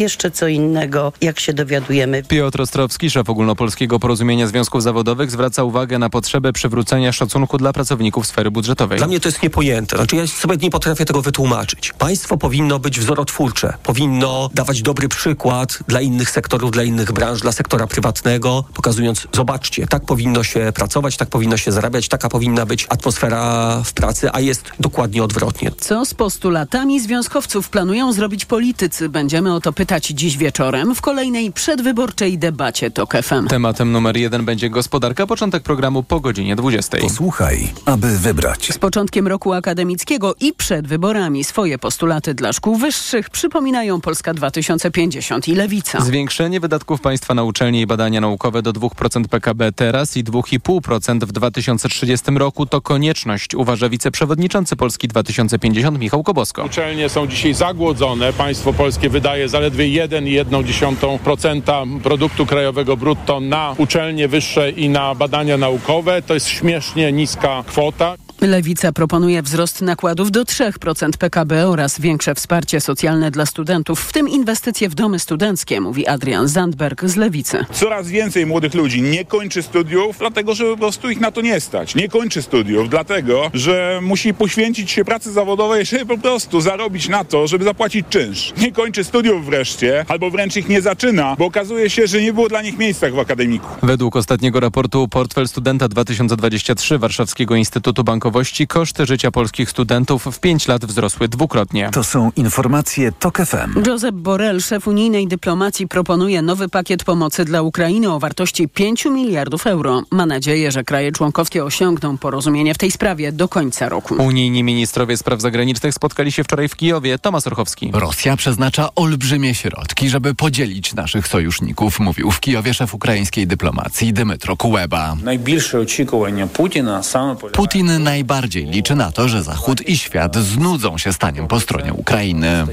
Jeszcze co innego, jak się dowiadujemy. Piotr Ostrowski, szef Ogólnopolskiego Porozumienia Związków Zawodowych, zwraca uwagę na potrzebę przywrócenia szacunku dla pracowników sfery budżetowej. Dla mnie to jest niepojęte. Znaczy ja sobie nie potrafię tego wytłumaczyć. Państwo powinno być wzorotwórcze. Powinno dawać dobry przykład dla innych sektorów, dla innych branż, dla sektora prywatnego, pokazując, zobaczcie, tak powinno się pracować, tak powinno się zarabiać, taka powinna być atmosfera w pracy, a jest dokładnie odwrotnie. Co z postulatami związkowców planują zrobić politycy? Będziemy o to pytać dziś wieczorem w kolejnej przedwyborczej debacie TOK FM. Tematem numer jeden będzie gospodarka. Początek programu po godzinie 20. Posłuchaj, aby wybrać. Z początkiem roku akademickiego i przed wyborami swoje postulaty dla szkół wyższych przypominają Polska 2050 i Lewica. Zwiększenie wydatków państwa na uczelnie i badania naukowe do 2% PKB teraz i 2,5% w 2030 roku to konieczność, uważa wiceprzewodniczący Polski 2050 Michał Kobosko. Uczelnie są dzisiaj zagłodzone. Państwo polskie wydaje zaledwie 1,1% produktu krajowego brutto na uczelnie wyższe i na badania naukowe. To jest śmiesznie niska kwota. Lewica proponuje wzrost nakładów do 3% PKB oraz większe wsparcie socjalne dla studentów, w tym inwestycje w domy studenckie, mówi Adrian Zandberg z Lewicy. Coraz więcej młodych ludzi nie kończy studiów, dlatego że po prostu ich na to nie stać. Nie kończy studiów, dlatego że musi poświęcić się pracy zawodowej, żeby po prostu zarobić na to, żeby zapłacić czynsz. Nie kończy studiów wreszcie, albo wręcz ich nie zaczyna, bo okazuje się, że nie było dla nich miejsca w akademiku. Według ostatniego raportu Portfel Studenta 2023 Warszawskiego Instytutu Bankowego koszty życia polskich studentów w 5 lat wzrosły dwukrotnie. To są informacje TOK FM. Josep Borrell, szef unijnej dyplomacji, proponuje nowy pakiet pomocy dla Ukrainy o wartości 5 miliardów euro. Ma nadzieję, że kraje członkowskie osiągną porozumienie w tej sprawie do końca roku. Unijni ministrowie spraw zagranicznych spotkali się wczoraj w Kijowie. Tomasz Orchowski. Rosja przeznacza olbrzymie środki, żeby podzielić naszych sojuszników, mówił w Kijowie szef ukraińskiej dyplomacji Dmytro Kuleba. Najbliższe oczekiwania Putina same Putin najbardziej liczy na to, że Zachód i świat znudzą się staniem po stronie Ukrainy.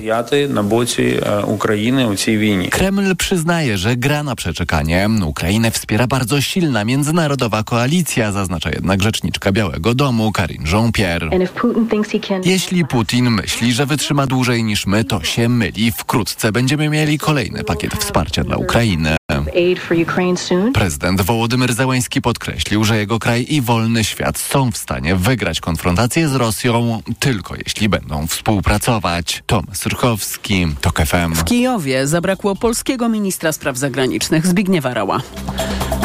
Kreml przyznaje, że gra na przeczekanie. Ukrainę wspiera bardzo silna międzynarodowa koalicja, zaznacza jednak rzeczniczka Białego Domu Karine Jean-Pierre. Jeśli Putin myśli, że wytrzyma dłużej niż my, to się myli. Wkrótce będziemy mieli kolejny pakiet wsparcia dla Ukrainy. Prezydent Wołodymyr Zełański podkreślił, że jego kraj i wolny świat są w stanie wygrać konfrontację z Rosją tylko jeśli będą współpracować. Tom Surchowski, TOK FM. W Kijowie zabrakło polskiego ministra spraw zagranicznych Zbigniewa Rała.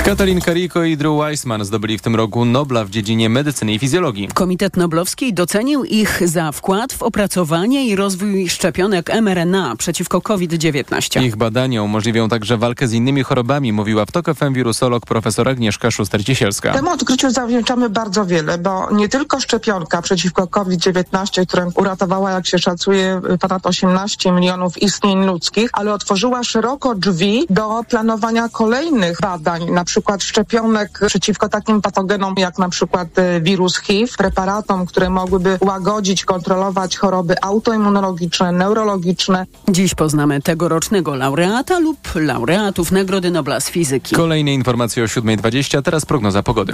Katalin Kariko i Drew Weissman zdobyli w tym roku Nobla w dziedzinie medycyny i fizjologii. Komitet Noblowski docenił ich za wkład w opracowanie i rozwój szczepionek mRNA przeciwko COVID-19. Ich badania umożliwią także walkę z innymi chorobami, mówiła w TOK FM wirusolog profesor Agnieszka Szuster-Ciesielska. Temu odkryciu zawdzięczamy bardzo wiele, bo nie tylko szczepionka przeciwko COVID-19, która uratowała, jak się szacuje, ponad 18 milionów istnień ludzkich, ale otworzyła szeroko drzwi do planowania kolejnych badań, na przykład szczepionek przeciwko takim patogenom jak na przykład wirus HIV, preparatom, które mogłyby łagodzić, kontrolować choroby autoimmunologiczne, neurologiczne. Dziś poznamy tegorocznego laureata lub laureatów Nagrody Nobla z fizyki. Kolejne informacje o 7.20, teraz prognoza pogody.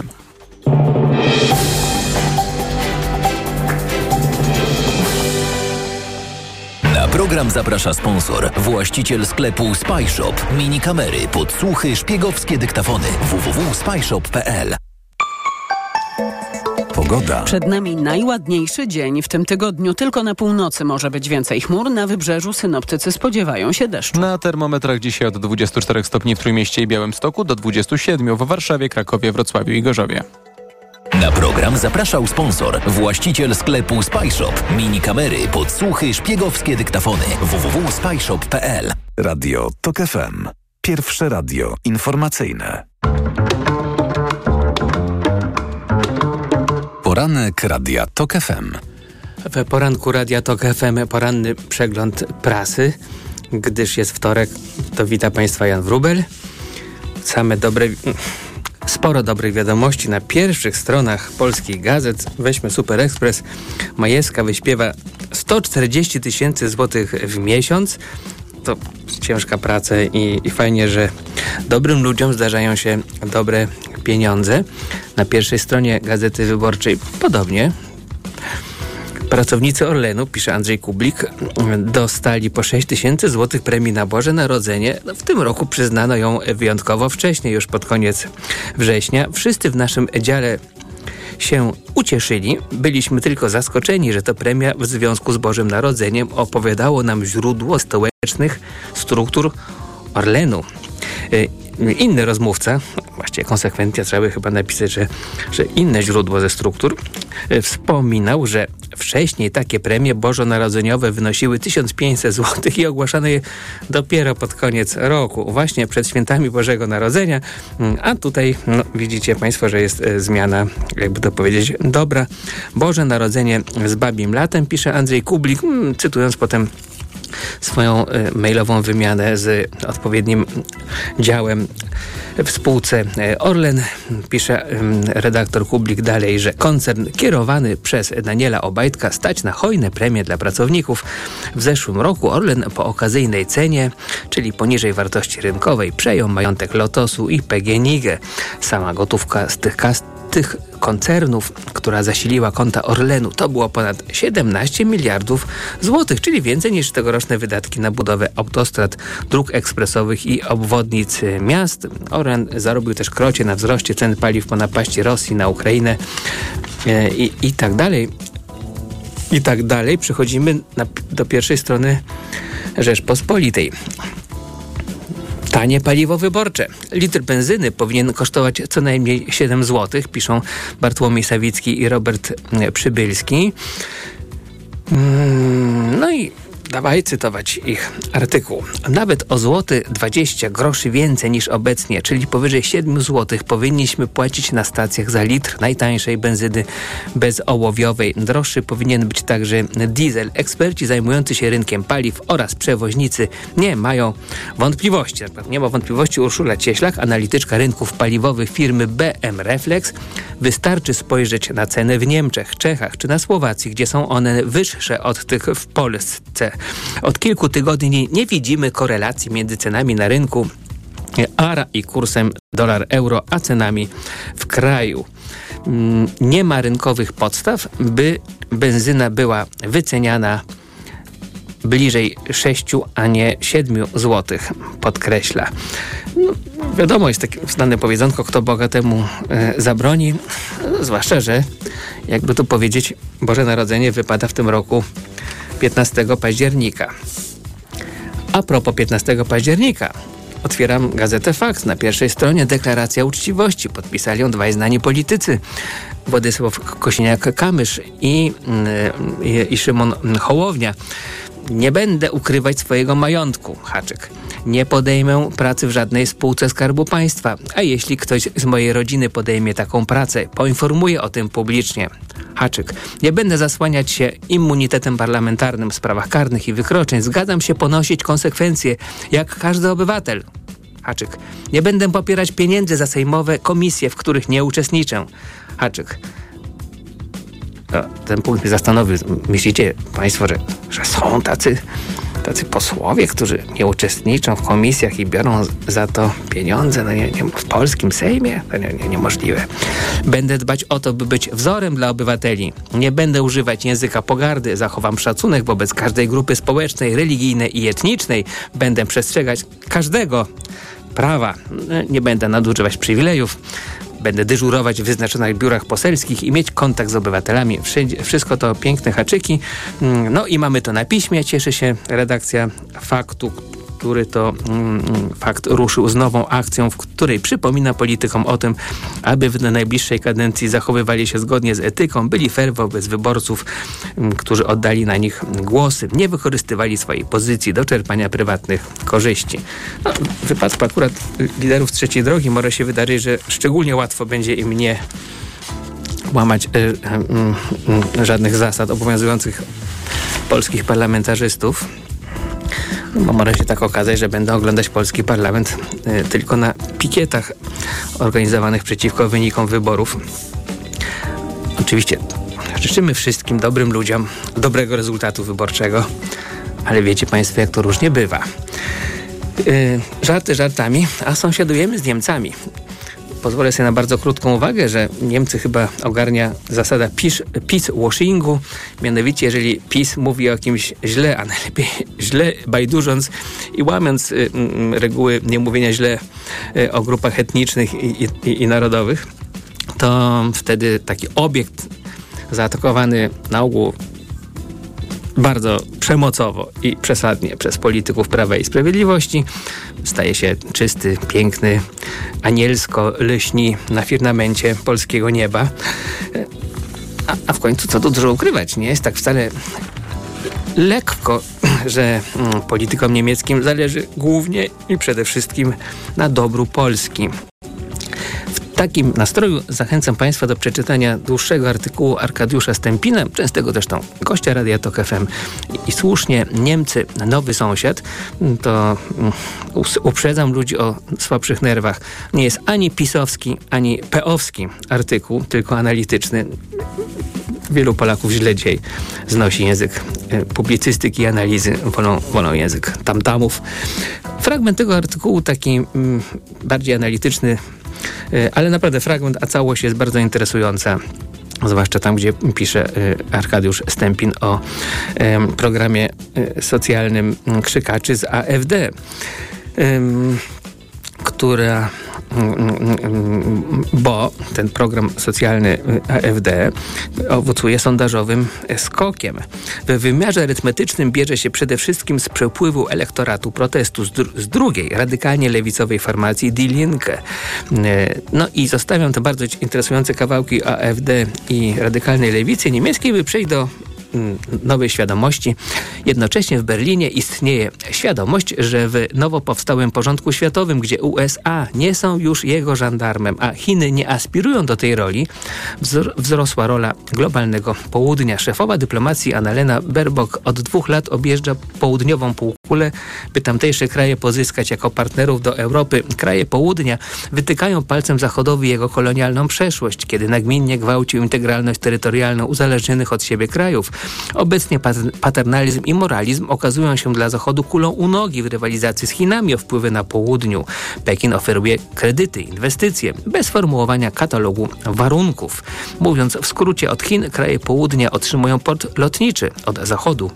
Program zaprasza sponsor, właściciel sklepu Spyshop. Mini kamery, podsłuchy, szpiegowskie dyktafony. www.spyshop.pl Pogoda. Przed nami najładniejszy dzień. W tym tygodniu tylko na północy może być więcej chmur. Na wybrzeżu synoptycy spodziewają się deszczu. Na termometrach dzisiaj od 24 stopni w Trójmieście i Białymstoku do 27 w Warszawie, Krakowie, Wrocławiu i Gorzowie. Na program zapraszał sponsor, właściciel sklepu Spyshop. Mini kamery, podsłuchy, szpiegowskie dyktafony. www.spyshop.pl Radio TOK FM. Pierwsze radio informacyjne. Poranek Radia TOK FM. W poranku Radia TOK FM poranny przegląd prasy. Gdyż jest wtorek, to wita Państwa Jan Wrubel. Same dobre... Sporo dobrych wiadomości na pierwszych stronach polskich gazet. Weźmy Super Express. Majewska wyśpiewa 140 tysięcy złotych w miesiąc. To ciężka praca i, i fajnie, że dobrym ludziom zdarzają się dobre pieniądze. Na pierwszej stronie Gazety Wyborczej podobnie. Pracownicy Orlenu, pisze Andrzej Kublik, dostali po 6 tysięcy złotych premii na Boże Narodzenie. No, w tym roku przyznano ją wyjątkowo wcześnie, już pod koniec września. Wszyscy w naszym dziale się ucieszyli. Byliśmy tylko zaskoczeni, że to premia w związku z Bożym Narodzeniem opowiadało nam źródło stołecznych struktur Orlenu. Y, inny rozmówca, właściwie konsekwencja trzeba by chyba napisać, że, że inne źródło ze struktur, wspominał, że wcześniej takie premie bożonarodzeniowe wynosiły 1500 zł i ogłaszano je dopiero pod koniec roku, właśnie przed świętami Bożego Narodzenia, mm, a tutaj no, widzicie Państwo, że jest y, zmiana, jakby to powiedzieć, dobra. Boże Narodzenie z babim latem, pisze Andrzej Kublik, mm, cytując potem swoją e, mailową wymianę z odpowiednim działem w spółce e, Orlen. Pisze redaktor Kublik dalej, że koncern kierowany przez Daniela Obajtka stać na hojne premie dla pracowników. W zeszłym roku Orlen po okazyjnej cenie, czyli poniżej wartości rynkowej, przejął majątek Lotosu i PGNiG. Sama gotówka z tych kas tych koncernów, która zasiliła konta Orlenu, to było ponad 17 miliardów złotych, czyli więcej niż tegoroczne wydatki na budowę autostrad, dróg ekspresowych i obwodnic miast. Orlen zarobił też krocie na wzroście cen paliw po napaści Rosji na Ukrainę e, i, i tak dalej. I tak dalej. Przechodzimy na, do pierwszej strony Rzeczpospolitej. Tanie paliwo wyborcze. Litr benzyny powinien kosztować co najmniej 7 zł, piszą Bartłomiej Sawicki i Robert Przybylski. Mm, no i Dawaj cytować ich artykuł. Nawet o złoty 20 groszy więcej niż obecnie, czyli powyżej 7 zł powinniśmy płacić na stacjach za litr najtańszej benzyny bezołowiowej. Droższy powinien być także diesel. Eksperci zajmujący się rynkiem paliw oraz przewoźnicy nie mają wątpliwości. Nie ma wątpliwości Urszula Cieślak, analityczka rynków paliwowych firmy BM Reflex. Wystarczy spojrzeć na ceny w Niemczech, Czechach czy na Słowacji, gdzie są one wyższe od tych w Polsce. Od kilku tygodni nie widzimy korelacji między cenami na rynku ARA i kursem dolar-euro, a cenami w kraju. Mm, nie ma rynkowych podstaw, by benzyna była wyceniana bliżej 6, a nie 7 zł, podkreśla. No, wiadomo, jest takie znane powiedzonko, kto bogatemu e, zabroni, no, zwłaszcza, że jakby tu powiedzieć, Boże Narodzenie wypada w tym roku 15 października. A propos 15 października, Otwieram gazetę Fakt. Na pierwszej stronie deklaracja uczciwości. Podpisali ją dwaj znani politycy. Władysław Kosiniak-Kamysz i, i, i Szymon Hołownia. Nie będę ukrywać swojego majątku, haczyk. Nie podejmę pracy w żadnej spółce Skarbu Państwa, a jeśli ktoś z mojej rodziny podejmie taką pracę, poinformuję o tym publicznie. Haczyk. Nie będę zasłaniać się immunitetem parlamentarnym w sprawach karnych i wykroczeń. Zgadzam się ponosić konsekwencje, jak każdy obywatel. Haczyk. Nie będę popierać pieniędzy za sejmowe komisje, w których nie uczestniczę. Haczyk. Ten punkt mnie zastanowił. Myślicie Państwo, że, że są tacy, tacy posłowie, którzy nie uczestniczą w komisjach i biorą za to pieniądze no nie, nie, w polskim Sejmie? To nie, nie, niemożliwe. Będę dbać o to, by być wzorem dla obywateli. Nie będę używać języka pogardy. Zachowam szacunek wobec każdej grupy społecznej, religijnej i etnicznej. Będę przestrzegać każdego prawa. Nie będę nadużywać przywilejów. Będę dyżurować w wyznaczonych biurach poselskich i mieć kontakt z obywatelami. Wszystko to piękne haczyki. Mm, no i mamy to na piśmie. Cieszy się redakcja faktu, który to mm, fakt ruszył z nową akcją, w której przypomina politykom o tym, aby w najbliższej kadencji zachowywali się zgodnie z etyką, byli fair wobec wyborców, mm, którzy oddali na nich głosy, nie wykorzystywali swojej pozycji do czerpania prywatnych korzyści. No, w wypadku akurat liderów trzeciej drogi może się wydarzyć, że szczególnie łatwo będzie im nie łamać y, y, y, żadnych zasad obowiązujących polskich parlamentarzystów bo może się tak okazać, że będę oglądać polski parlament y, tylko na pikietach organizowanych przeciwko wynikom wyborów. Oczywiście życzymy wszystkim dobrym ludziom dobrego rezultatu wyborczego, ale wiecie Państwo, jak to różnie bywa. Yy, żarty żartami, a sąsiadujemy z Niemcami. Pozwolę sobie na bardzo krótką uwagę, że Niemcy chyba ogarnia zasada PiS, PiS washingu. Mianowicie, jeżeli PiS mówi o kimś źle, a najlepiej źle bajdurząc i łamiąc y, y, reguły niemówienia źle y, o grupach etnicznych i, i, i narodowych, to wtedy taki obiekt zaatakowany na ogół bardzo przemocowo i przesadnie przez polityków Prawa i Sprawiedliwości. Staje się czysty, piękny, anielsko lśni na firmamencie polskiego nieba. A, a w końcu co tu dużo ukrywać? Nie jest tak wcale lekko, że mm, politykom niemieckim zależy głównie i przede wszystkim na dobru Polski takim nastroju zachęcam Państwa do przeczytania dłuższego artykułu Arkadiusza Stępina, częstego zresztą gościa Radia Tok FM. I, słusznie Niemcy, nowy sąsiad, to um, uprzedzam ludzi o słabszych nerwach. Nie jest ani pisowski, ani peowski artykuł, tylko analityczny. Wielu Polaków źle dzisiaj znosi język e, publicystyki i analizy, wolą, wolą język tamtamów. Fragment tego artykułu, taki mm, bardziej analityczny, ale naprawdę fragment, a całość jest bardzo interesująca. Zwłaszcza tam, gdzie pisze e, Arkadiusz Stępin o programie e, socjalnym Krzykaczy z AfD, która bo ten program socjalny AfD owocuje sondażowym skokiem. W wymiarze arytmetycznym bierze się przede wszystkim z przepływu elektoratu protestu z, z drugiej, radykalnie lewicowej formacji Die Linke. No i zostawiam te bardzo interesujące kawałki AfD i radykalnej lewicy niemieckiej, by przejść do Mm, nowej świadomości. Jednocześnie w Berlinie istnieje świadomość, że w nowo powstałym porządku światowym, gdzie USA nie są już jego żandarmem, a Chiny nie aspirują do tej roli, wzrosła rola globalnego południa. Szefowa dyplomacji Annalena Baerbock od dwóch lat objeżdża południową półkulę, by tamtejsze kraje pozyskać jako partnerów do Europy. Kraje południa wytykają palcem Zachodowi jego kolonialną przeszłość, kiedy nagminnie gwałcił integralność terytorialną uzależnionych od siebie krajów. Obecnie paternalizm i moralizm okazują się dla Zachodu kulą u nogi w rywalizacji z Chinami o wpływy na południu. Pekin oferuje kredyty, inwestycje, bez formułowania katalogu warunków. Mówiąc w skrócie, od Chin kraje południa otrzymują port lotniczy, od Zachodu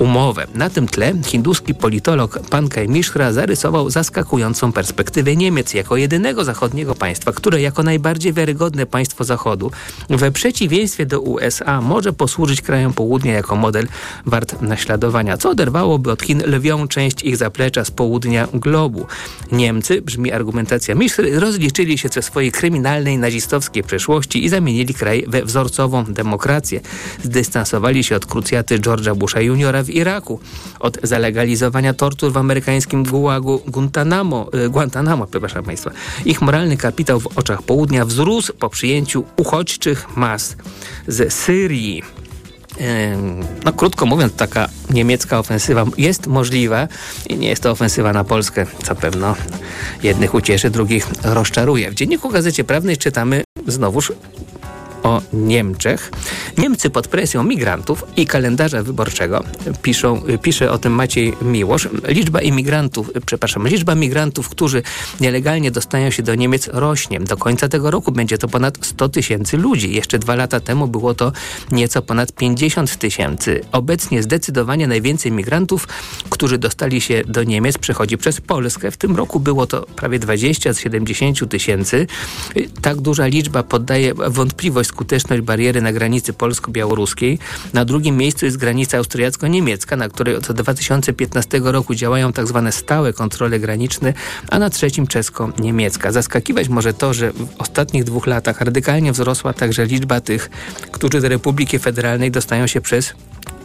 umowę. Na tym tle hinduski politolog Pankaj Mishra zarysował zaskakującą perspektywę Niemiec jako jedynego zachodniego państwa, które jako najbardziej wiarygodne państwo Zachodu we przeciwieństwie do USA może posłużyć krajom południa jako model wart naśladowania, co oderwałoby od Chin lwią część ich zaplecza z południa globu. Niemcy, brzmi argumentacja Mishry, rozliczyli się ze swojej kryminalnej nazistowskiej przeszłości i zamienili kraj we wzorcową demokrację. Zdystansowali się od krucjaty George'a Busha juniora w Iraku, od zalegalizowania tortur w amerykańskim gułagu Guantanamo, y, Guantanamo, przepraszam Państwa. Ich moralny kapitał w oczach południa wzrósł po przyjęciu uchodźczych mas z Syrii. No, krótko mówiąc, taka niemiecka ofensywa jest możliwa i nie jest to ofensywa na Polskę, co pewno jednych ucieszy, drugich rozczaruje. W dzienniku Gazecie Prawnej czytamy znowuż o Niemczech. Niemcy pod presją migrantów i kalendarza wyborczego piszą, pisze o tym Maciej Miłosz. Liczba imigrantów, przepraszam, liczba migrantów, którzy nielegalnie dostają się do Niemiec rośnie. Do końca tego roku będzie to ponad 100 tysięcy ludzi. Jeszcze dwa lata temu było to nieco ponad 50 tysięcy. Obecnie zdecydowanie najwięcej migrantów, którzy dostali się do Niemiec, przechodzi przez Polskę. W tym roku było to prawie 20 z 70 tysięcy. Tak duża liczba poddaje wątpliwość skuteczność bariery na granicy polsko-białoruskiej. Na drugim miejscu jest granica austriacko-niemiecka, na której od 2015 roku działają tzw. Tak stałe kontrole graniczne, a na trzecim czesko-niemiecka. Zaskakiwać może to, że w ostatnich dwóch latach radykalnie wzrosła także liczba tych, którzy do Republiki Federalnej dostają się przez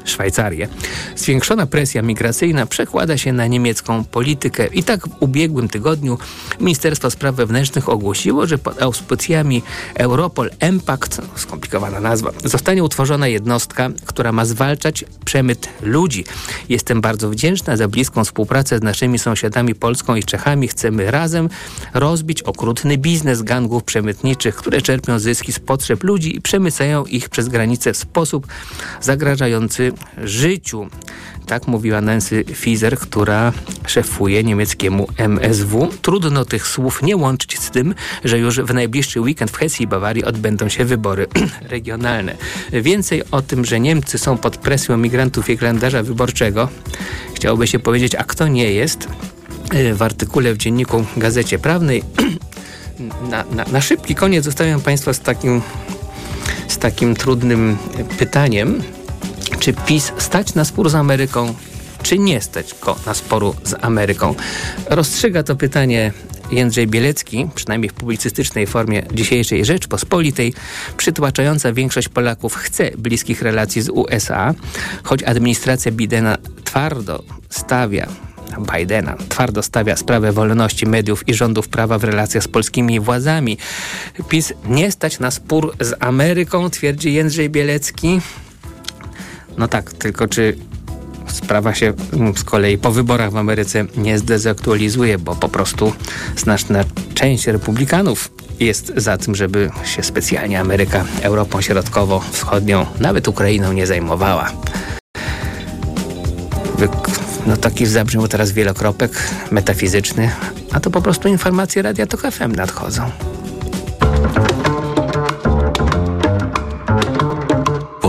Szwajcarię. Zwiększona presja migracyjna przekłada się na niemiecką politykę i tak w ubiegłym tygodniu Ministerstwo Spraw Wewnętrznych ogłosiło, że pod auspicjami Europol Impact, skomplikowana nazwa, zostanie utworzona jednostka, która ma zwalczać przemyt ludzi. Jestem bardzo wdzięczna za bliską współpracę z naszymi sąsiadami Polską i Czechami. Chcemy razem rozbić okrutny biznes gangów przemytniczych, które czerpią zyski z potrzeb ludzi i przemycają ich przez granicę w sposób zagrażający życiu. Tak mówiła Nancy Fizer, która szefuje niemieckiemu MSW. Trudno tych słów nie łączyć z tym, że już w najbliższy weekend w Hesji i Bawarii odbędą się wybory regionalne. Więcej o tym, że Niemcy są pod presją migrantów i kalendarza wyborczego, chciałoby się powiedzieć, a kto nie jest, w artykule w dzienniku Gazecie Prawnej. Na, na, na szybki koniec zostawiam Państwa z takim, z takim trudnym pytaniem. Czy PiS stać na spór z Ameryką, czy nie stać go na sporu z Ameryką? Rozstrzyga to pytanie Jędrzej Bielecki, przynajmniej w publicystycznej formie dzisiejszej Rzeczpospolitej, przytłaczająca większość Polaków chce bliskich relacji z USA, choć administracja Bidena twardo stawia Bidena twardo stawia sprawę wolności mediów i rządów prawa w relacjach z polskimi władzami. PiS nie stać na spór z Ameryką, twierdzi Jędrzej Bielecki. No tak, tylko czy sprawa się z kolei po wyborach w Ameryce nie zdezaktualizuje, bo po prostu znaczna część republikanów jest za tym, żeby się specjalnie Ameryka Europą Środkowo-Wschodnią, nawet Ukrainą nie zajmowała. No taki zabrzmiał teraz wielokropek metafizyczny, a to po prostu informacje Radia Tok FM nadchodzą.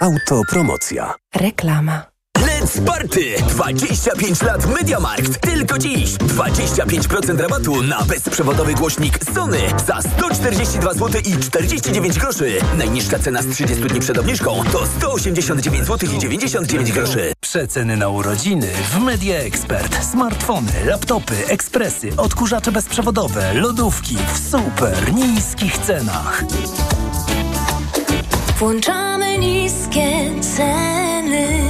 Autopromocja. Reklama. Let's Party! 25 lat MediaMarkt. Tylko dziś 25% rabatu na bezprzewodowy głośnik Sony za 142 zł i 49 groszy. Najniższa cena z 30 dni przed obniżką to 189 zł i 99 groszy. Przeceny na urodziny w Media Expert. Smartfony, laptopy, ekspresy, odkurzacze bezprzewodowe, lodówki w super niskich cenach. Włączamy niskie ceny.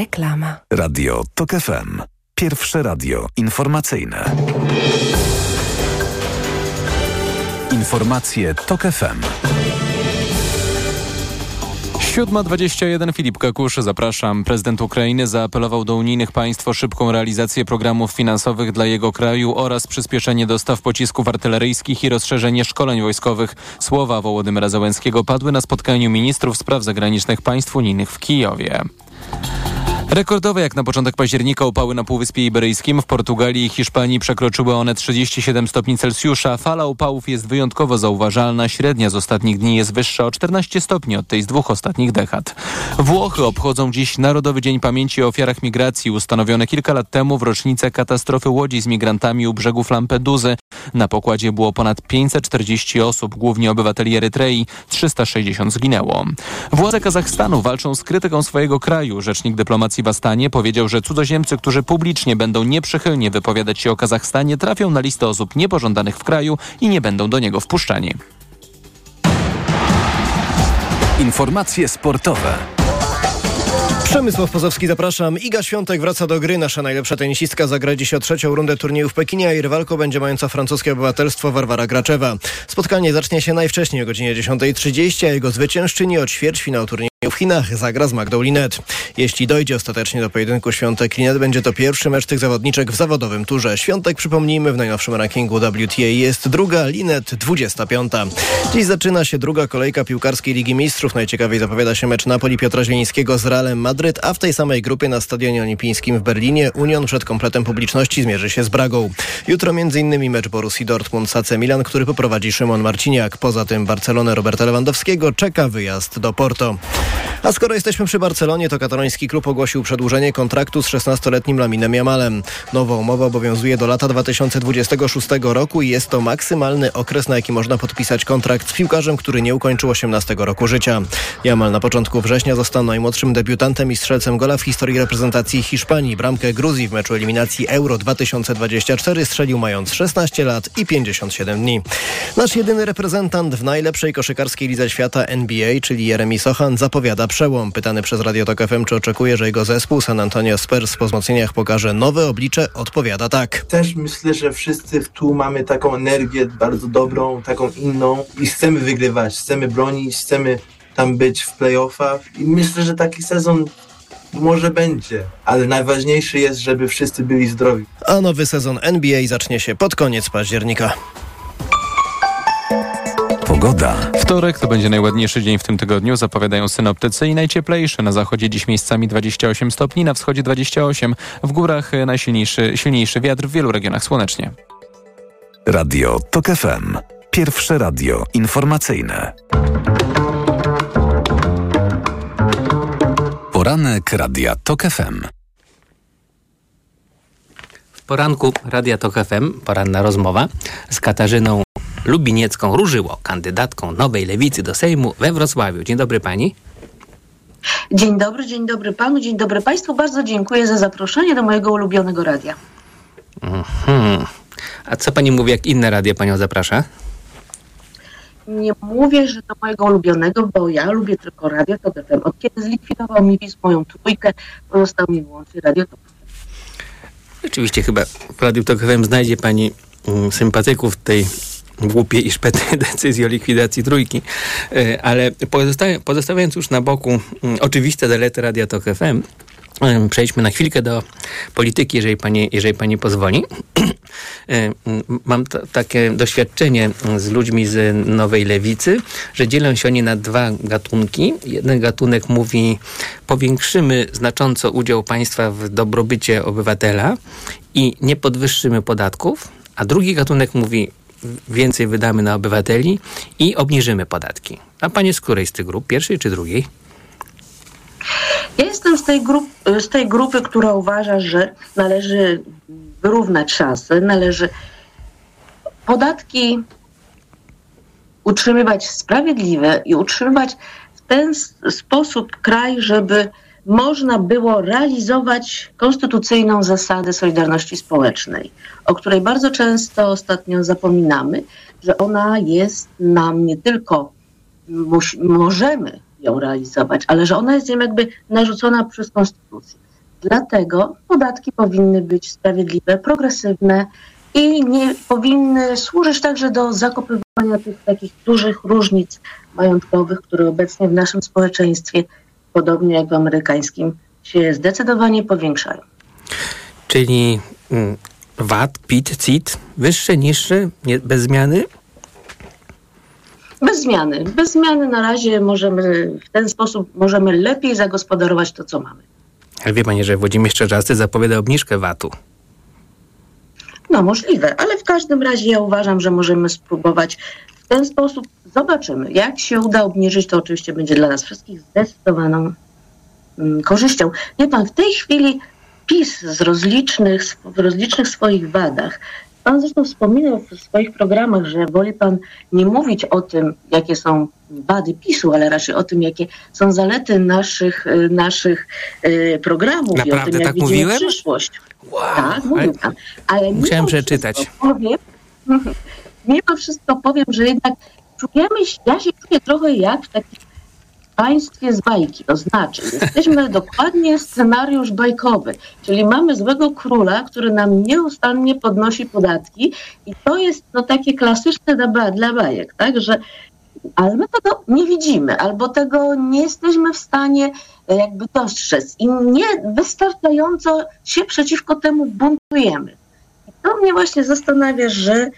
Reklama. Radio TOK FM. Pierwsze radio informacyjne. Informacje TOK FM. 7.21 Filip Kakusz, zapraszam. Prezydent Ukrainy zaapelował do unijnych państw o szybką realizację programów finansowych dla jego kraju oraz przyspieszenie dostaw pocisków artyleryjskich i rozszerzenie szkoleń wojskowych. Słowa Wołodymyra Załęckiego padły na spotkaniu ministrów spraw zagranicznych państw unijnych w Kijowie. Rekordowe jak na początek października upały na Półwyspie Iberyjskim. W Portugalii i Hiszpanii przekroczyły one 37 stopni Celsjusza. Fala upałów jest wyjątkowo zauważalna. Średnia z ostatnich dni jest wyższa o 14 stopni od tej z dwóch ostatnich dekad. Włochy obchodzą dziś Narodowy Dzień Pamięci o Ofiarach Migracji, ustanowiony kilka lat temu w rocznicę katastrofy łodzi z migrantami u brzegów Lampeduzy. Na pokładzie było ponad 540 osób, głównie obywateli Erytrei. 360 zginęło. Władze Kazachstanu walczą z krytyką swojego kraju. Rzecznik dyplomacji w Astanie powiedział, że cudzoziemcy, którzy publicznie będą nieprzychylnie wypowiadać się o Kazachstanie, trafią na listę osób niepożądanych w kraju i nie będą do niego wpuszczani. Informacje sportowe. Przemysław Pozowski, zapraszam. Iga Świątek wraca do gry. Nasza najlepsza tenisistka zagra dziś o trzecią rundę turnieju w Pekinie, a jej rywalką będzie mająca francuskie obywatelstwo Warwara Graczewa. Spotkanie zacznie się najwcześniej o godzinie 10.30, a jego zwyciężczyni od ćwierćfinału turnieju w Chinach zagra z Magdą Linet. Jeśli dojdzie ostatecznie do pojedynku Świątek-Linet, będzie to pierwszy mecz tych zawodniczek w zawodowym turze. Świątek, przypomnijmy, w najnowszym rankingu WTA jest druga, Linet 25. Dziś zaczyna się druga kolejka piłkarskiej Ligi Mistrzów. Najciekawiej zapowiada się mecz Napoli Piotra Zielińskiego z Realem Madryt, a w tej samej grupie na Stadionie Olimpijskim w Berlinie Union przed kompletem publiczności zmierzy się z Bragą. Jutro m.in. mecz Borussii Dortmund Sace Milan, który poprowadzi Szymon Marciniak. Poza tym Barcelonę Roberta Lewandowskiego czeka wyjazd do Porto. A skoro jesteśmy przy Barcelonie, to kataloński klub ogłosił przedłużenie kontraktu z 16-letnim Laminem Jamalem. Nowa umowa obowiązuje do lata 2026 roku i jest to maksymalny okres, na jaki można podpisać kontrakt z piłkarzem, który nie ukończył 18 roku życia. Jamal na początku września został najmłodszym debiutantem i strzelcem gola w historii reprezentacji Hiszpanii. Bramkę Gruzji w meczu eliminacji Euro 2024 strzelił mając 16 lat i 57 dni. Nasz jedyny reprezentant w najlepszej koszykarskiej lidze świata NBA, czyli Jeremy Sochan, zapowiada przełom. Pytany przez Radio Tok FM, czy oczekuje, że jego zespół San Antonio Spurs po wzmocnieniach pokaże nowe oblicze, odpowiada tak. Też myślę, że wszyscy tu mamy taką energię bardzo dobrą, taką inną i chcemy wygrywać, chcemy bronić, chcemy tam być w playoffach i myślę, że taki sezon może będzie, ale najważniejsze jest, żeby wszyscy byli zdrowi. A nowy sezon NBA zacznie się pod koniec października. Pogoda. Wtorek to będzie najładniejszy dzień w tym tygodniu, zapowiadają synoptycy i najcieplejszy. Na zachodzie dziś miejscami 28 stopni, na wschodzie 28. W górach najsilniejszy silniejszy wiatr, w wielu regionach słonecznie. Radio TOK FM. Pierwsze radio informacyjne. Poranek Radia TOK FM. W poranku Radia Tok FM poranna rozmowa z Katarzyną Lubiniecką Różyło, kandydatką Nowej Lewicy do Sejmu we Wrocławiu. Dzień dobry pani. Dzień dobry, dzień dobry panu, dzień dobry państwu. Bardzo dziękuję za zaproszenie do mojego ulubionego radia. Mhm. A co pani mówi, jak inne radia panią zaprasza? Nie mówię, że do mojego ulubionego, bo ja lubię tylko radio Tok FM. Od kiedy zlikwidował mi PiS moją trójkę, pozostał mi wyłącznie radio Tok Rzeczywiście chyba w Radiu Tok FM znajdzie pani mm, sympatyków tej głupiej i szpetnej decyzji o likwidacji trójki. E, Ale pozosta- pozostawiając już na boku mm, oczywiste zalety Radia Tok FM, przejdźmy na chwilkę do polityki, jeżeli pani, jeżeli pani pozwoli. E, Mam t- takie doświadczenie z ludźmi z Nowej Lewicy, że dzielą się oni na dwa gatunki. Jeden gatunek mówi, powiększymy znacząco udział państwa w dobrobycie obywatela i nie podwyższymy podatków, a drugi gatunek mówi, więcej wydamy na obywateli i obniżymy podatki. A pani z której z tych grup? Pierwszej czy drugiej? Ja jestem z tej, grup, z tej grupy, która uważa, że należy wyrównać szanse, należy podatki utrzymywać sprawiedliwe i utrzymywać w ten sposób kraj, żeby można było realizować konstytucyjną zasadę solidarności społecznej, o której bardzo często ostatnio zapominamy, że ona jest nam nie tylko musi, możemy ją realizować, ale że ona jest nam jakby narzucona przez konstytucję. Dlatego podatki powinny być sprawiedliwe, progresywne i nie powinny służyć także do zakopywania tych takich dużych różnic majątkowych, które obecnie w naszym społeczeństwie, podobnie jak w amerykańskim, się zdecydowanie powiększają. Czyli mm, VAT, PIT, CIT, wyższe, niższe, nie, bez zmiany? Bez zmiany. Bez zmiany na razie możemy, w ten sposób możemy lepiej zagospodarować to, co mamy. Ale wie pani, że Włodzimierz Czerzasty zapowiada obniżkę VAT-u. No możliwe, ale w każdym razie ja uważam, że możemy spróbować ten sposób. Zobaczymy. Jak się uda obniżyć, to oczywiście będzie dla nas wszystkich zdecydowaną mm, korzyścią. Wie pan, w tej chwili PiS z rozlicznych, w rozlicznych swoich wadach, pan zresztą wspominał w swoich programach, że woli pan nie mówić o tym, jakie są wady PiSu, ale raczej o tym, jakie są zalety naszych, y, naszych y, programów i o Naprawdę tym, jak tak widzimy mówiłem? przyszłość. tak, mówił pan. Ale Musiałem przeczytać. Powiem, mimo wszystko powiem, że jednak czujemy się, ja się czuję trochę jak w takim państwie z bajki, to znaczy jesteśmy dokładnie scenariusz bajkowy, czyli mamy złego króla, który nam nieustannie podnosi podatki i to jest no takie klasyczne dla, dla bajek, tak, że ale my tego nie widzimy, albo tego nie jesteśmy w stanie e, jakby dostrzec i nie wystarczająco się przeciwko temu buntujemy. I to mnie właśnie zastanawia, że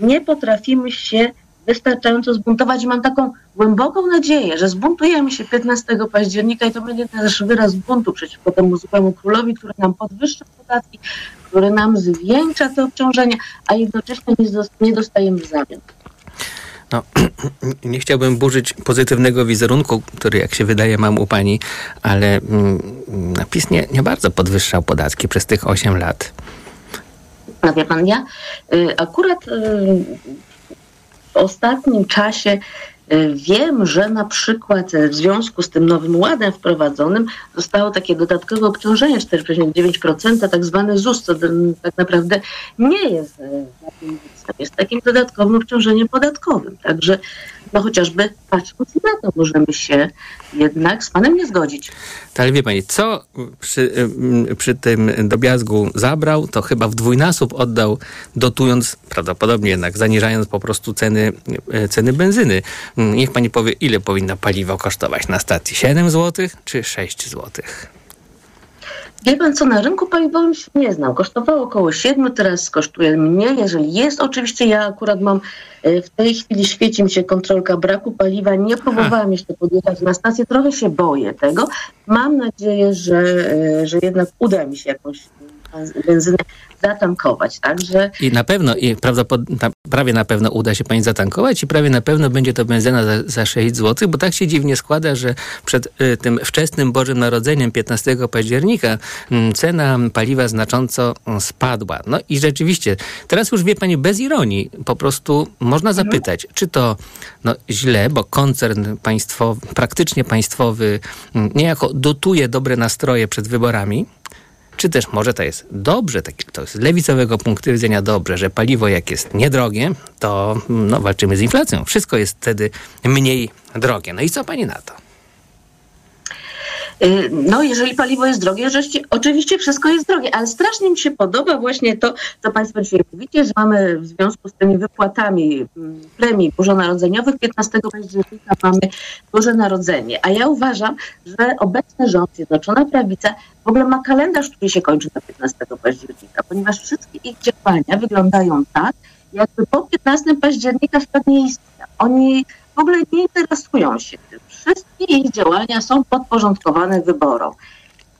nie potrafimy się wystarczająco zbuntować. Mam taką głęboką nadzieję, że zbuntujemy się 15 października i to będzie też wyraz buntu przeciwko temu złemu królowi, który nam podwyższa podatki, który nam zwiększa te obciążenia, a jednocześnie nie dostajemy zamian. No, nie chciałbym burzyć pozytywnego wizerunku, który jak się wydaje mam u pani, ale mm, napis nie, nie bardzo podwyższał podatki przez tych 8 lat. No wie pan, ja y, akurat y, w ostatnim czasie y, wiem, że na przykład w związku z tym nowym ładem wprowadzonym zostało takie dodatkowe obciążenie 4,9%, tak zwany ZUS, co tak naprawdę nie jest jest takim dodatkowym obciążeniem podatkowym. Także no chociażby patrząc na to, możemy się jednak z panem nie zgodzić. Ale wie pani, co przy, przy tym drobiazgu zabrał, to chyba w dwójnasób oddał, dotując, prawdopodobnie jednak zaniżając po prostu ceny, e, ceny benzyny. Niech pani powie, ile powinno paliwo kosztować na stacji? 7 zł czy 6 złotych? Wie pan co, na rynku paliwowym się nie znam. Kosztowało około 7, teraz kosztuje mniej. Jeżeli jest, oczywiście ja akurat mam, e, w tej chwili świeci mi się kontrolka braku paliwa. Nie próbowałam jeszcze podjechać na stację, trochę się boję tego. Mam nadzieję, że, e, że jednak uda mi się jakąś benzynę zatankować. Także... I na pewno, i prawdopodobnie, prawie na pewno uda się pani zatankować i prawie na pewno będzie to benzyna za, za 6 zł, bo tak się dziwnie składa, że przed y, tym wczesnym Bożym Narodzeniem 15 października y, cena paliwa znacząco y, spadła. No i rzeczywiście, teraz już wie pani bez ironii, po prostu można mhm. zapytać, mhm. czy to no, źle, bo koncern państwowy, praktycznie państwowy niejako dotuje dobre nastroje przed wyborami, czy też może to jest dobrze, tak, to jest z lewicowego punktu widzenia dobrze, że paliwo jak jest niedrogie, to no, walczymy z inflacją. Wszystko jest wtedy mniej drogie. No i co pani na to? Y, no, jeżeli paliwo jest drogie, oczywiście wszystko jest drogie, ale strasznie mi się podoba właśnie to, co Państwo dzisiaj mówicie, że mamy w związku z tymi wypłatami mm, premii bożonarodzeniowych 15 października mamy Boże Narodzenie. A ja uważam, że obecny rząd, Zjednoczona Prawica w ogóle ma kalendarz, który się kończy na 15 października, ponieważ wszystkie ich działania wyglądają tak, jakby po 15 października świat nie istniał. Oni w ogóle nie interesują się tym. Wszystkie ich działania są podporządkowane wyborom.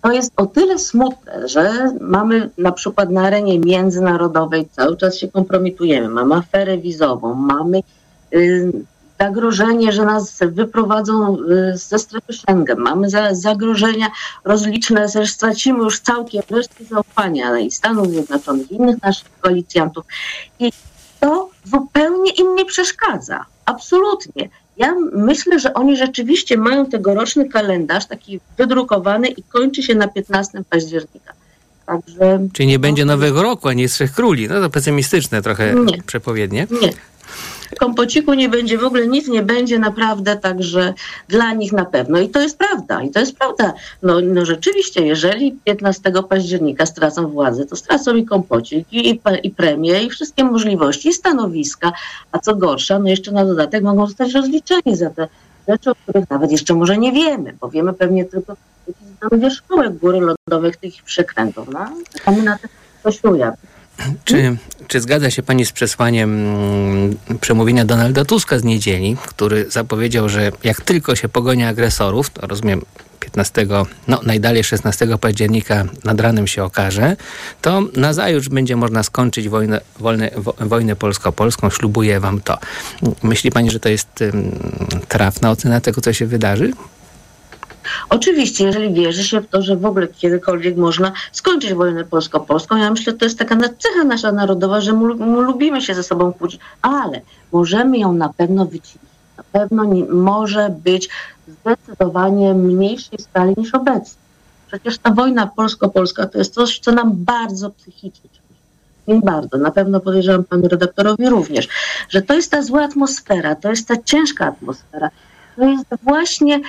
To jest o tyle smutne, że mamy na przykład na arenie międzynarodowej cały czas się kompromitujemy. Mamy aferę wizową, mamy y, zagrożenie, że nas wyprowadzą y, ze strefy Schengen. Mamy za, zagrożenia rozliczne, że stracimy już całkiem resztę zaufania i Stanów Zjednoczonych, i innych naszych koalicjantów. I to zupełnie im nie przeszkadza. Absolutnie. Ja myślę, że oni rzeczywiście mają tegoroczny kalendarz taki wydrukowany i kończy się na 15 października. Także, Czyli nie będzie nowego roku, a nie Trzech Króli. No to pesymistyczne trochę nie. przepowiednie. Nie kompociku nie będzie, w ogóle nic nie będzie naprawdę, także dla nich na pewno. I to jest prawda, i to jest prawda. No, no rzeczywiście, jeżeli 15 października stracą władzę, to stracą i kompocik, i, i premię, i wszystkie możliwości, i stanowiska, a co gorsza, no jeszcze na dodatek mogą zostać rozliczeni za te rzeczy, o których nawet jeszcze może nie wiemy, bo wiemy pewnie tylko tam wierzchołek góry lodowych tych przekrętów. No, czekamy na co się. Czy, czy zgadza się Pani z przesłaniem mm, przemówienia Donalda Tuska z niedzieli, który zapowiedział, że jak tylko się pogoni agresorów, to rozumiem 15, no najdalej 16 października nad ranem się okaże, to nazajutrz będzie można skończyć wojnę, wolne, wo, wojnę polsko-polską. Ślubuję Wam to. Myśli Pani, że to jest um, trafna ocena tego, co się wydarzy? Oczywiście, jeżeli wierzy się w to, że w ogóle kiedykolwiek można skończyć wojnę polsko-polską, ja myślę, że to jest taka cecha nasza narodowa, że my lubimy się ze sobą kłócić, ale możemy ją na pewno wyciszyć. Na pewno nie, może być zdecydowanie mniejszej skali niż obecnie. Przecież ta wojna polsko-polska to jest coś, co nam bardzo psychicznie nie bardzo, na pewno podejrzewam panu redaktorowi również, że to jest ta zła atmosfera, to jest ta ciężka atmosfera. To jest właśnie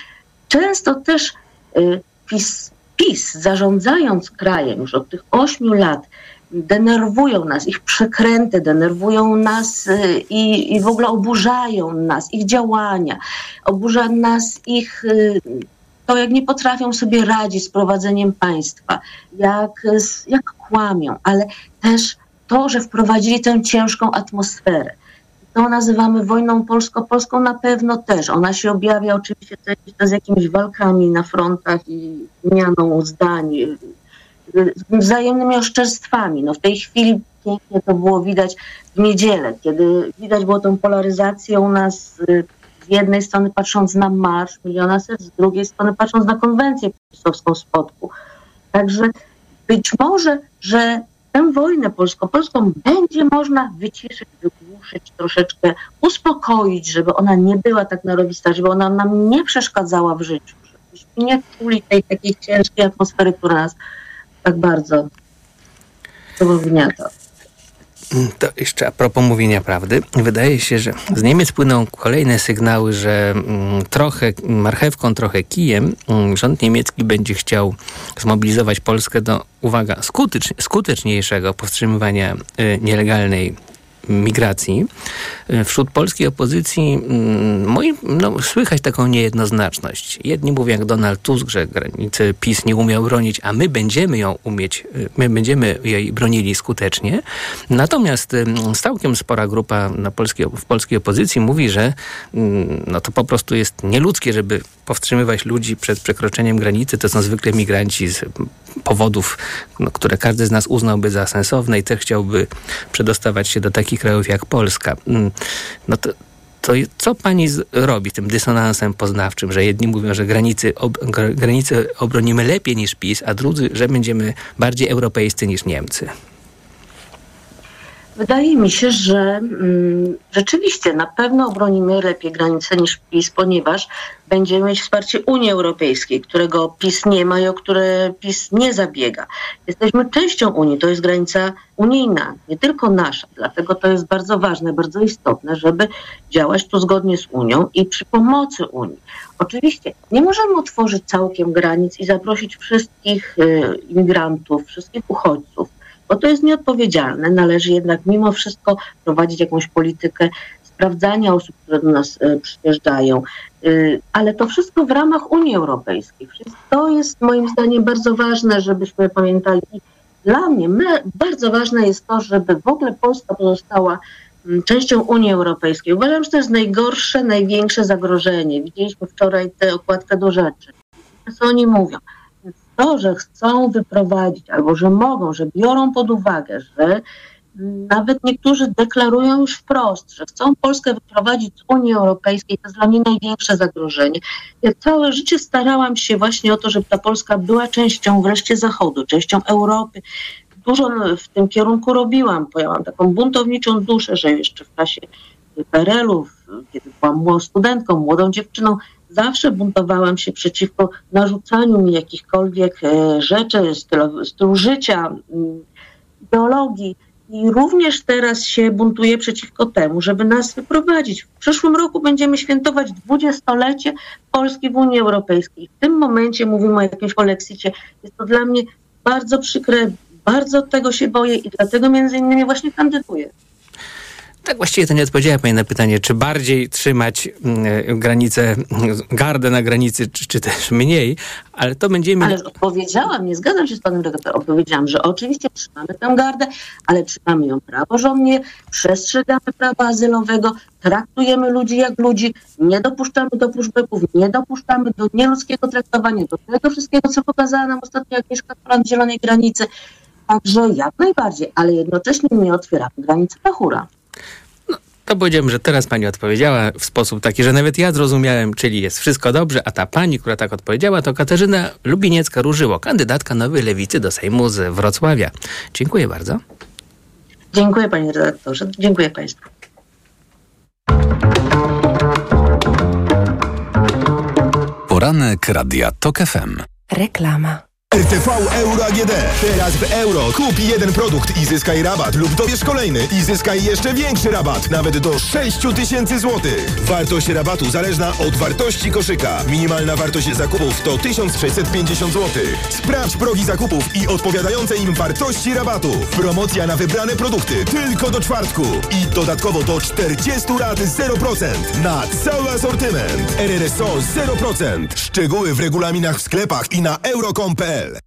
często też y, PiS, PiS zarządzając krajem już od tych ośmiu lat, denerwują nas, ich przekręty denerwują nas y, i, i w ogóle oburzają nas, ich działania, oburza nas ich y, to, jak nie potrafią sobie radzić z prowadzeniem państwa, jak, jak kłamią, ale też to, że wprowadzili tę ciężką atmosferę. To nazywamy wojną polsko-polską na pewno też. Ona się objawia oczywiście też z jakimiś walkami na frontach i zmianą zdań, wzajemnymi oszczerstwami. No w tej chwili pięknie to było widać w niedzielę, kiedy widać było tą polaryzację u nas y, z jednej strony patrząc na marsz miliona serc, z drugiej strony patrząc na konwencję pisowską spotku. Także być może, że tę wojnę polsko-polską będzie można wyciszyć, wygłuszyć, troszeczkę uspokoić, żeby ona nie była tak narowista, żeby ona nam nie przeszkadzała w życiu, żebyśmy nie czuli tej takiej ciężkiej atmosfery, która nas tak bardzo wygniata. To jeszcze a propos mówienia prawdy. Wydaje się, że z Niemiec płyną kolejne sygnały, że mm, trochę marchewką, trochę kijem mm, rząd niemiecki będzie chciał zmobilizować Polskę do, uwaga, skutecz, skuteczniejszego powstrzymywania y, nielegalnej migracji. Y, Wśród polskiej opozycji mm, moim, no, słychać taką niejednoznaczność. Jedni mówią jak Donald Tusk, że granicy PiS nie umiał bronić, a my będziemy ją umieć, y, my będziemy jej bronili skutecznie. Natomiast całkiem spora grupa na polskiej, w polskiej opozycji mówi, że mm, no, to po prostu jest nieludzkie, żeby powstrzymywać ludzi przed przekroczeniem granicy. To są zwykle migranci z powodów, no, które każdy z nas uznałby za sensowne i też chciałby przedostawać się do takich krajów jak Polska. Mm, No to, to co pani robi tym dysonansem poznawczym, że jedni mówią, że granicy, ob, gra- granice obronimy lepiej niż PiS, a drudzy, że będziemy bardziej europejscy niż Niemcy? Wydaje mi się, że mm, rzeczywiście na pewno obronimy lepiej granice niż PiS, ponieważ będziemy mieć wsparcie Unii Europejskiej, którego PiS nie ma i o które PiS nie zabiega. Jesteśmy częścią Unii, to jest granica unijna, nie tylko nasza. Dlatego to jest bardzo ważne, bardzo istotne, żeby działać tu zgodnie z Unią i przy pomocy Unii. Oczywiście nie możemy otworzyć całkiem granic i zaprosić wszystkich y, imigrantów, wszystkich uchodźców bo to jest nieodpowiedzialne. Należy jednak mimo wszystko prowadzić jakąś politykę sprawdzania osób, które do nas e, przyjeżdżają. Y, Ale to wszystko w ramach Unii Europejskiej. To jest moim zdaniem bardzo ważne, żebyśmy pamiętali. Dla mnie bardzo ważne jest to, żeby w ogóle Polska pozostała częścią Unii Europejskiej. Uważam, że to jest najgorsze, największe zagrożenie. Widzieliśmy wczoraj tę okładkę do rzeczy. Co oni mówią? To, że chcą wyprowadzić albo że mogą, że biorą pod uwagę, że nawet niektórzy deklarują już wprost, że chcą Polskę wyprowadzić z Unii Europejskiej, to jest dla mnie największe zagrożenie. Ja całe życie starałam się właśnie o to, żeby ta Polska była częścią wreszcie Zachodu, częścią Europy. Dużo w tym kierunku robiłam, bo ja mam taką buntowniczą duszę, że jeszcze w czasie PRL-u, kiedy byłam studentką, młodą dziewczyną, zawsze buntowałam się przeciwko narzucaniu mi jakichkolwiek e, rzeczy, stylu, stylu życia, ideologii. I również teraz się buntuję przeciwko temu, żeby nas wyprowadzić. W przyszłym roku będziemy świętować dwudziestolecie Polski w Unii Europejskiej. W tym momencie mówimy o jakimś polexicie. Jest to dla mnie bardzo przykre, bardzo tego się boję i dlatego między innymi właśnie kandyduję. Tak właściwie to nie odpowiedziała Pani na pytanie, czy bardziej trzymać mm, granicę, gardę na granicy, czy, czy też mniej, ale to będziemy... Ale odpowiedziałam, nie zgadzam się z panem redaktorem, odpowiedziałam, że oczywiście trzymamy tę gardę, ale trzymamy ją praworządnie, przestrzegamy prawa azylowego, traktujemy ludzi jak ludzi, nie dopuszczamy do pushbacków, nie dopuszczamy do nieludzkiego traktowania, do tego wszystkiego, co pokazała nam ostatnio Agnieszka Frant Zielonej Granicy. Także jak najbardziej, ale jednocześnie nie otwieramy granicy na. To powiedziałem, że teraz pani odpowiedziała w sposób taki, że nawet ja zrozumiałem, czyli jest wszystko dobrze, a ta pani, która tak odpowiedziała, to Katarzyna Lubiniecka-Różyło, kandydatka Nowej Lewicy do Sejmu z Wrocławia. Dziękuję bardzo. Dziękuję panie redaktorze, dziękuję państwu. Poranek Radia TOK FM. Reklama. RTV Euro AGD. Teraz w euro kup jeden produkt i zyskaj rabat lub dobierz kolejny i zyskaj jeszcze większy rabat, nawet do 6 tysięcy złotych. Wartość rabatu zależna od wartości koszyka. Minimalna wartość zakupów to 1650 zł. Sprawdź progi zakupów i odpowiadające im wartości rabatu. Promocja na wybrane produkty tylko do czwartku i dodatkowo do 40 lat 0% na cały asortyment. RRSO 0%. Szczegóły w regulaminach w sklepach i na euro.com.pl www.radioscoop.pl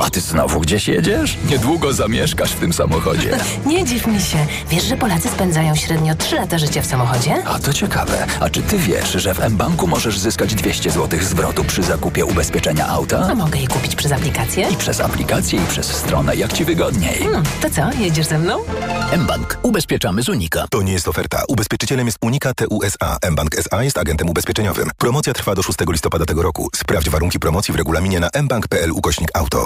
A ty znowu gdzieś jedziesz? Niedługo zamieszkasz w tym samochodzie. Nie dziw mi się. Wiesz, że Polacy spędzają średnio 3 lata życia w samochodzie? A to ciekawe. A czy ty wiesz, że w mBanku możesz zyskać 200 zł zwrotu przy zakupie ubezpieczenia auta? A mogę je kupić przez aplikację? I przez aplikację, i przez stronę, jak ci wygodniej. Hmm, to co, jedziesz ze mną? mBank. Ubezpieczamy z Unika. To nie jest oferta. Ubezpieczycielem jest Unika TUSA. mBank SA jest agentem ubezpieczeniowym. Promocja trwa do 6 listopada tego roku. Sprawdź warunki promocji w regulaminie na mbank.pl ukośnik auto.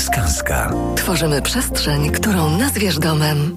Skanska. Tworzymy przestrzeń, którą nazwiesz domem.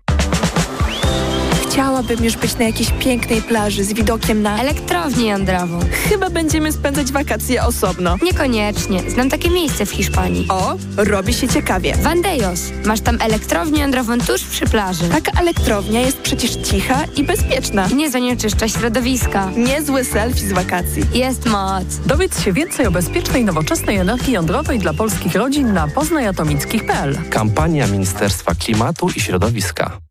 Chciałabym już być na jakiejś pięknej plaży z widokiem na... Elektrownię jądrową. Chyba będziemy spędzać wakacje osobno. Niekoniecznie. Znam takie miejsce w Hiszpanii. O, robi się ciekawie. Vandejos. Masz tam elektrownię jądrową tuż przy plaży. Taka elektrownia jest przecież cicha i bezpieczna. Nie zanieczyszcza środowiska. Niezły selfie z wakacji. Jest moc. Dowiedz się więcej o bezpiecznej, nowoczesnej energii jądrowej dla polskich rodzin na poznajatomickich.pl. Kampania Ministerstwa Klimatu i Środowiska.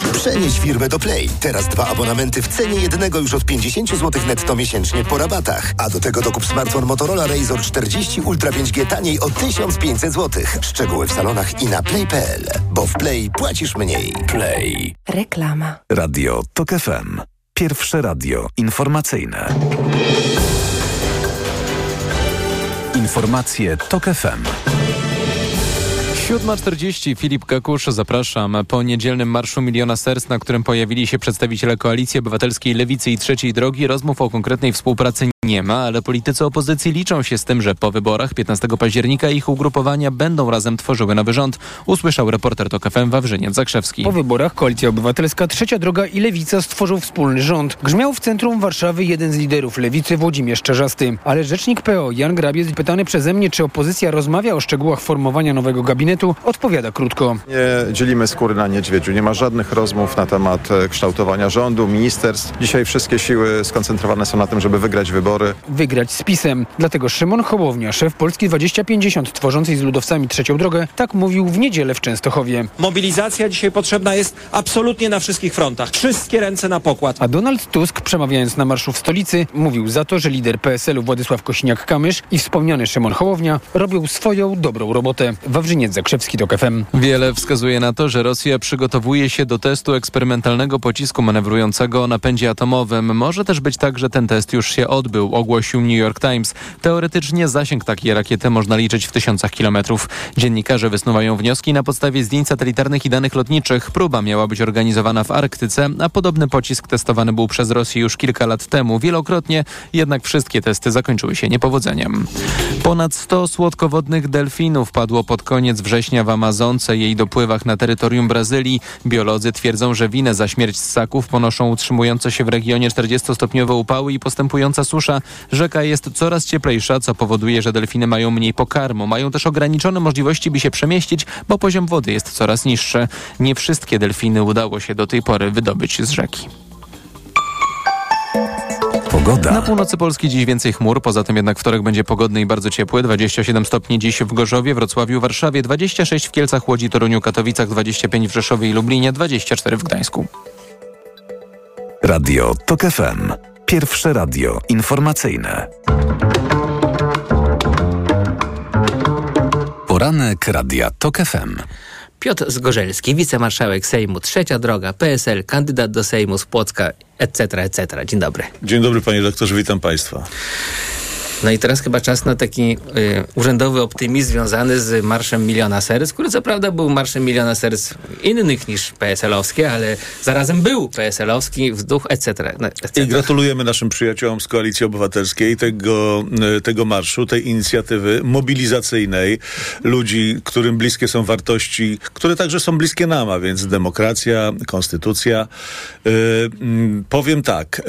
Przenieś firmę do Play. Teraz dwa abonamenty w cenie jednego już od 50 zł netto miesięcznie po rabatach. A do tego dokup smartfon Motorola Razr 40 Ultra 5G taniej o 1500 zł. Szczegóły w salonach i na play.pl. Bo w Play płacisz mniej. Play. Reklama. Radio TOK FM. Pierwsze radio informacyjne. Informacje TOK FM. 7.40 Filip Kakusz, zapraszam. Po niedzielnym Marszu Miliona Serc, na którym pojawili się przedstawiciele Koalicji Obywatelskiej Lewicy i Trzeciej Drogi, rozmów o konkretnej współpracy nie ma, ale politycy opozycji liczą się z tym, że po wyborach 15 października ich ugrupowania będą razem tworzyły nowy rząd, usłyszał reporter TOK FM Wawrzyniec Zakrzewski. Po wyborach Koalicja Obywatelska, Trzecia Droga i Lewica stworzył wspólny rząd. Grzmiał w centrum Warszawy jeden z liderów Lewicy, Włodzimierz Czerzasty. Ale rzecznik PO Jan Grabiec, pytany przeze mnie, czy opozycja rozmawia o szczegółach formowania nowego gabinetu, odpowiada krótko. Nie dzielimy skóry na niedźwiedziu. Nie ma żadnych rozmów na temat e, kształtowania rządu, ministerstw. Dzisiaj wszystkie siły skoncentrowane są na tym, żeby wygrać wybory. Wygrać z PiSem. Dlatego Szymon Hołownia, szef Polski 2050, tworzącej z ludowcami trzecią drogę, tak mówił w niedzielę w Częstochowie. Mobilizacja dzisiaj potrzebna jest absolutnie na wszystkich frontach. Wszystkie ręce na pokład. A Donald Tusk, przemawiając na marszu w stolicy, mówił za to, że lider PSL-u Władysław Kosiniak-Kamysz i wspomniany Szymon Hołownia robią swoją dobrą robotę. Wawrzyniec Zakrzewski, TOK FM. Wiele wskazuje na to, że Rosja przygotowuje się do testu eksperymentalnego pocisku manewrującego o napędzie atomowym. Może też być tak, że ten test już się odbył, ogłosił New York Times. Teoretycznie zasięg takiej rakiety można liczyć w tysiącach kilometrów. Dziennikarze wysnuwają wnioski na podstawie zdjęć satelitarnych i danych lotniczych. Próba miała być organizowana w Arktyce, a podobny pocisk testowany był przez Rosję już kilka lat temu. Wielokrotnie jednak wszystkie testy zakończyły się niepowodzeniem. Ponad 100 słodkowodnych delfinów padło pod koniec września w Amazonce jej dopływach na terytorium Brazylii. Biolodzy twierdzą, że winę za śmierć ssaków ponoszą utrzymujące się w regionie 40-stopniowe upały i postępująca susza. Rzeka jest coraz cieplejsza, co powoduje, że delfiny mają mniej pokarmu. Mają też ograniczone możliwości, by się przemieścić, bo poziom wody jest coraz niższy. Nie wszystkie delfiny udało się do tej pory wydobyć z rzeki. Pogoda. Na północy Polski dziś więcej chmur, poza tym jednak wtorek będzie pogodny i bardzo ciepły. 27 stopni dziś w Gorzowie, Wrocławiu, Warszawie, 26 w Kielcach, Łodzi, Toruniu, Katowicach, 25 w Rzeszowie i Lublinie, 24 w Gdańsku. Radio TOK FM. Pierwsze radio informacyjne. Poranek Radia TOK FM. Piotr Zgorzelski, wicemarszałek Sejmu, Trzecia Droga, PSL, kandydat do Sejmu z Płocka, etc., etc. Dzień dobry. Dzień dobry panie doktorze, witam państwa. No i teraz chyba czas na taki y, urzędowy optymizm związany z Marszem Miliona Serc, który co prawda był Marszem Miliona Serc innych niż PSL-owskie, ale zarazem był PSL-owski w duch etc. No. I gratulujemy naszym przyjaciołom z Koalicji Obywatelskiej tego, y, tego marszu, tej inicjatywy mobilizacyjnej ludzi, którym bliskie są wartości, które także są bliskie nam, a więc demokracja, konstytucja. Y, y, powiem tak, y,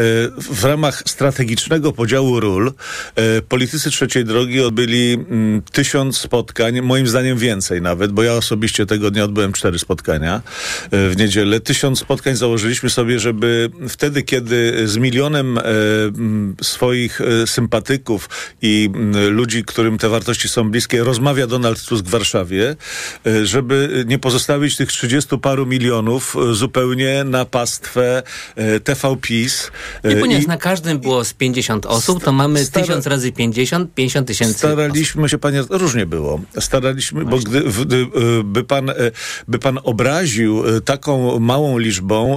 w ramach strategicznego podziału ról y, politycy trzeciej drogi odbyli mm, tysiąc spotkań, moim zdaniem więcej nawet, bo ja osobiście tego dnia odbyłem cztery spotkania e, w niedzielę. Tysiąc spotkań założyliśmy sobie, żeby wtedy, kiedy z milionem e, swoich e, sympatyków i ludzi, którym te wartości są bliskie, rozmawia Donald Tusk w Warszawie, żeby nie pozostawić tych trzydziestu paru milionów zupełnie na pastwę TV PiS. I E, ponieważ na każdym było z 50 osób, to mamy stara- tysiąc razy 50, 50 tysięcy Staraliśmy się, panie, różnie było. Staraliśmy, bo gdy, y, by, pan, y, by pan obraził y, taką małą liczbą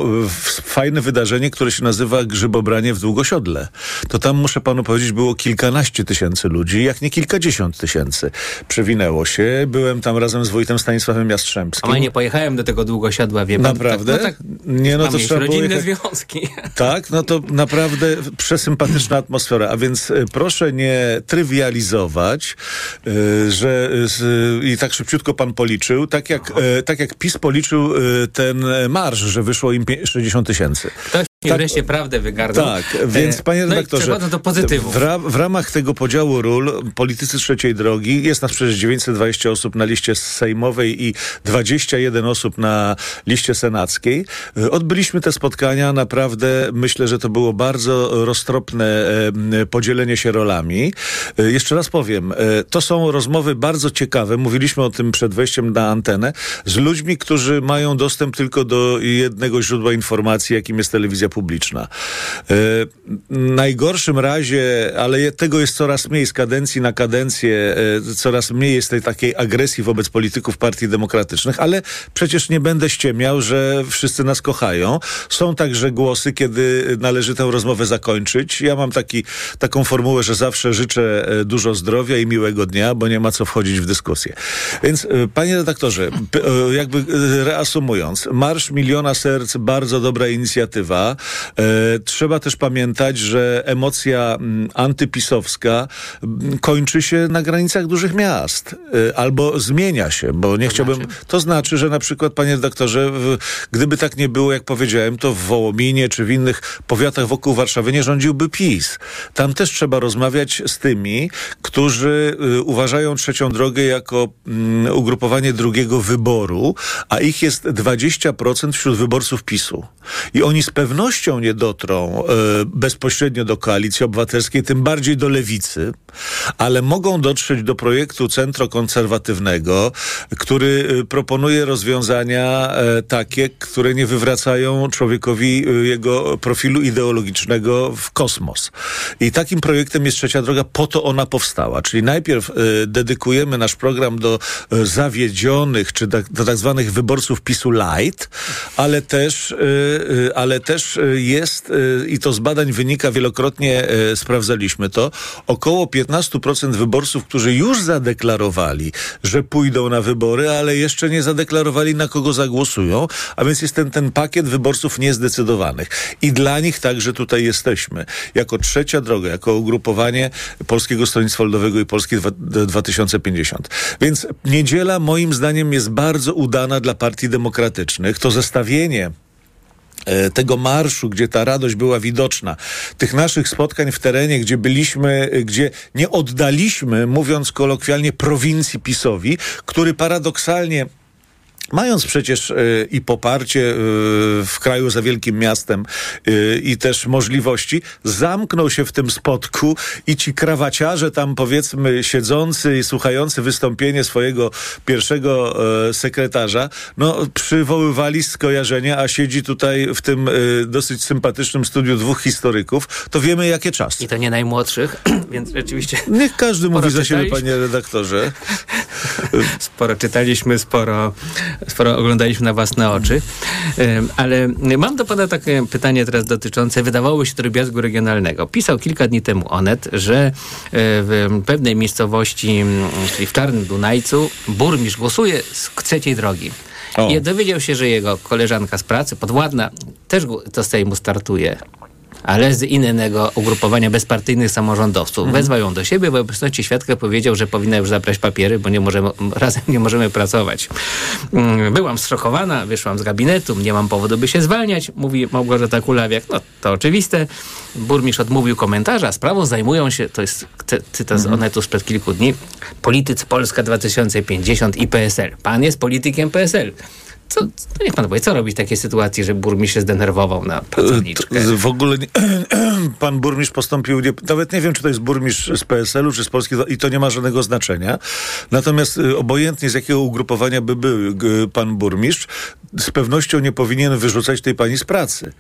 fajne wydarzenie, które się nazywa Grzybobranie w Długosiodle, to tam, muszę panu powiedzieć, było kilkanaście tysięcy ludzi, jak nie kilkadziesiąt tysięcy. Przewinęło się. Byłem tam razem z wójtem Stanisławem Jastrzębskim. A ja nie pojechałem do tego długosiadła, wie pan. Naprawdę? Tak, no tak, Nie, no to trzeba było rodzinne jechać- związki. Tak, no to naprawdę przesympatyczna atmosfera. A więc proszę nie trywializować, y, że i tak szybciutko pan policzył, tak jak, y, tak jak PiS policzył y, ten marsz, że wyszło im pie- 60 tysięcy. Ktoś mi wreszcie prawdę wygarnął. Tak, więc panie no i redaktorze, przechodzę do pozytywów. W, ra w ramach tego podziału ról politycy trzeciej drogi, jest nas przecież 920 osób na liście sejmowej i 21 osób na liście senackiej. Odbyliśmy te spotkania, naprawdę myślę, że to było bardzo roztropne e, podzielenie się rolami. E, Jeszcze raz powiem, e, to są rozmowy bardzo ciekawe, mówiliśmy o tym przed wejściem na antenę, z ludźmi, którzy mają dostęp tylko do jednego źródła informacji, jakim jest telewizja publiczna. E, W najgorszym razie, ale tego jest coraz mniej z kadencji na kadencję, e, coraz mniej jest tej takiej agresji wobec polityków partii demokratycznych, ale przecież nie będę ściemiał, że wszyscy nas kochają. Są także głosy, kiedy należy tę rozmowę zakończyć. Ja mam taki, taką formułę, że zawsze życzę e, dużo zdrowia i miłego dnia, bo nie ma co wchodzić w dyskusję. Więc, e, panie redaktorze, e, jakby e, reasumując, Marsz Miliona Serc, bardzo dobra inicjatywa. E, Trzeba też pamiętać, że emocja mm, antypisowska mm, kończy się na granicach dużych miast. E, Albo zmienia się, bo nie chciałbym... To znaczy, że na przykład, panie redaktorze, w, gdyby tak nie było, jak powiedziałem, to w Wołominie czy w innych powiatach wokół Warszawy nie rządziłby PiS. Tam też trzeba rozmawiać z tymi, którzy y, uważają trzecią drogę jako mm, ugrupowanie drugiego wyboru, a ich jest 20% wśród wyborców PiSu. I oni z pewnością nie dotrą y, bezpośrednio do koalicji obywatelskiej, tym bardziej do lewicy, ale mogą dotrzeć do projektu centrokonserwatywnego, który y, proponuje rozwiązania e, takie, które nie wywracają człowiekowi jego profilu ideologicznego w kosmos. I takim projektem jest Trzecia Droga, po to ona powstała. Czyli najpierw dedykujemy nasz program do zawiedzionych, czy tak, do tak zwanych wyborców PiSu light, ale też, ale też y, jest, y, i to z badań wynika wielokrotnie, y, sprawdzaliśmy to, około 15% wyborców, którzy już zadeklarowali, że pójdą na wybory, ale jeszcze nie zadeklarowali, na kogo zagłosują, a więc jest ten, ten pakiet wyborców niezdecydowanych. I dla nich także tutaj jesteśmy. Jako trzecia droga, jako ugrupowanie Polskiego Stronnictwa Ludowego i Polski dwa- 2050. Więc niedziela moim zdaniem jest bardzo udana dla partii demokratycznych. To zestawienie tego marszu, gdzie ta radość była widoczna, tych naszych spotkań w terenie, gdzie byliśmy, e, gdzie nie oddaliśmy, mówiąc kolokwialnie, prowincji PiSowi, który paradoksalnie Mając przecież y, i poparcie y, w kraju za wielkim miastem y, i też możliwości, zamknął się w tym spotku i ci krawaciarze tam powiedzmy siedzący i słuchający wystąpienie swojego pierwszego sekretarza, no przywoływali skojarzenia, a siedzi tutaj w tym dosyć sympatycznym studiu dwóch historyków, to wiemy jakie czasy. I to nie najmłodszych, więc rzeczywiście... Niech każdy mówi za siebie, panie redaktorze. Sporo czytaliśmy, sporo sporo oglądaliśmy na własne oczy. Ale mam do pana takie pytanie teraz dotyczące, wydawało się drobiazgu regionalnego. Pisał kilka dni temu Onet, że e, w pewnej miejscowości, czyli w Czarnym Dunajcu, burmistrz głosuje z trzeciej drogi. O. I dowiedział się, że jego koleżanka z pracy, podwładna, też to z Sejmu startuje ale z innego ugrupowania bezpartyjnych samorządowców. Mhm. Wezwał ją do siebie, w obecności świadka powiedział, że powinna już zabrać papiery, bo nie możemy, razem nie możemy pracować. Mm, byłam zszokowana, wyszłam z gabinetu, nie mam powodu, by się zwalniać, mówi Małgorzata Kulawiak. No to oczywiste. Burmistrz odmówił komentarza. Sprawą zajmują się, to jest cytat z mhm. Onetu sprzed kilku dni, politycy Polska 2050 i PSL. Pan jest politykiem PSL. Co, niech pan powie, co robić w takiej sytuacji, że burmistrz się zdenerwował na pracowniczkę? W ogóle nie, pan burmistrz postąpił, nie, nawet nie wiem, czy to jest burmistrz z PSL-u, czy z Polski, i to nie ma żadnego znaczenia. Natomiast y, obojętnie z jakiego ugrupowania by był pan burmistrz, z pewnością nie powinien wyrzucać tej pani z pracy.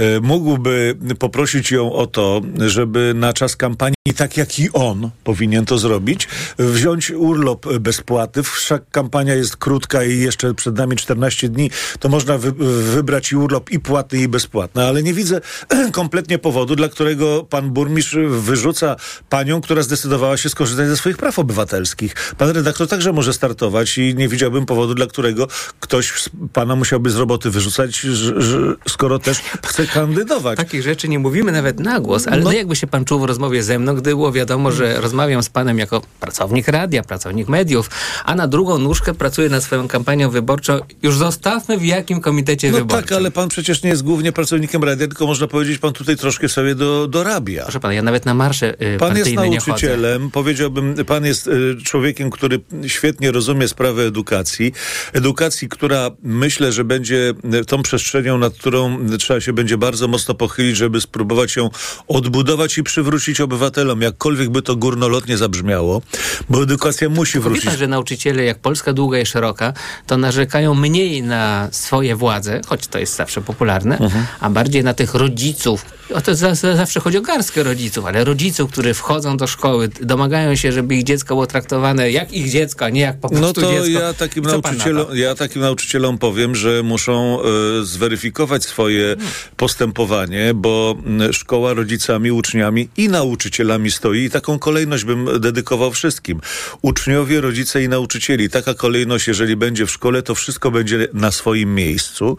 Y, mógłby poprosić ją o to, żeby na czas kampanii, tak jak i on powinien to zrobić, wziąć urlop bezpłaty. Wszak kampania jest krótka i jeszcze przed nami 14 14 dni, to można wy, wybrać i urlop i płatny, i bezpłatny. Ale nie widzę kompletnie powodu, dla którego pan burmistrz wyrzuca panią, która zdecydowała się skorzystać ze swoich praw obywatelskich. Pan redaktor także może startować i nie widziałbym powodu, dla którego ktoś pana musiałby z roboty wyrzucać, że, że, skoro też chce kandydować. Takich rzeczy nie mówimy nawet na głos, ale no. jakby się pan czuł w rozmowie ze mną, gdy było wiadomo, że rozmawiam z panem jako pracownik radia, pracownik mediów, a na drugą nóżkę pracuję nad swoją kampanią wyborczą już zostawmy w jakim komitecie no wyborczym. tak, ale pan przecież nie jest głównie pracownikiem radia, tylko można powiedzieć, pan tutaj troszkę sobie do, dorabia. Proszę pana, ja nawet na marsze yy, Pan jest nauczycielem, powiedziałbym, pan jest y, człowiekiem, który świetnie rozumie sprawę edukacji. Edukacji, która myślę, że będzie y, tą przestrzenią, nad którą trzeba się będzie bardzo mocno pochylić, żeby spróbować ją odbudować i przywrócić obywatelom, jakkolwiek by to górnolotnie zabrzmiało, bo edukacja musi wrócić. Wie pan, że nauczyciele, jak Polska długa i szeroka, to narzekają mniej mniej na swoje władze, choć to jest zawsze popularne, mhm. a bardziej na tych rodziców. O to za, za, zawsze chodzi o garstkę rodziców, ale rodziców, którzy wchodzą do szkoły, domagają się, żeby ich dziecko było traktowane jak ich dziecko, a nie jak po prostu No to dziecko. Ja takim, nauczycielom, ja takim nauczycielom powiem, że muszą y, zweryfikować swoje hmm. postępowanie, bo szkoła rodzicami, uczniami i nauczycielami stoi i taką kolejność bym dedykował wszystkim. Uczniowie, rodzice i nauczycieli. Taka kolejność, jeżeli będzie w szkole, to wszystko będzie na swoim miejscu.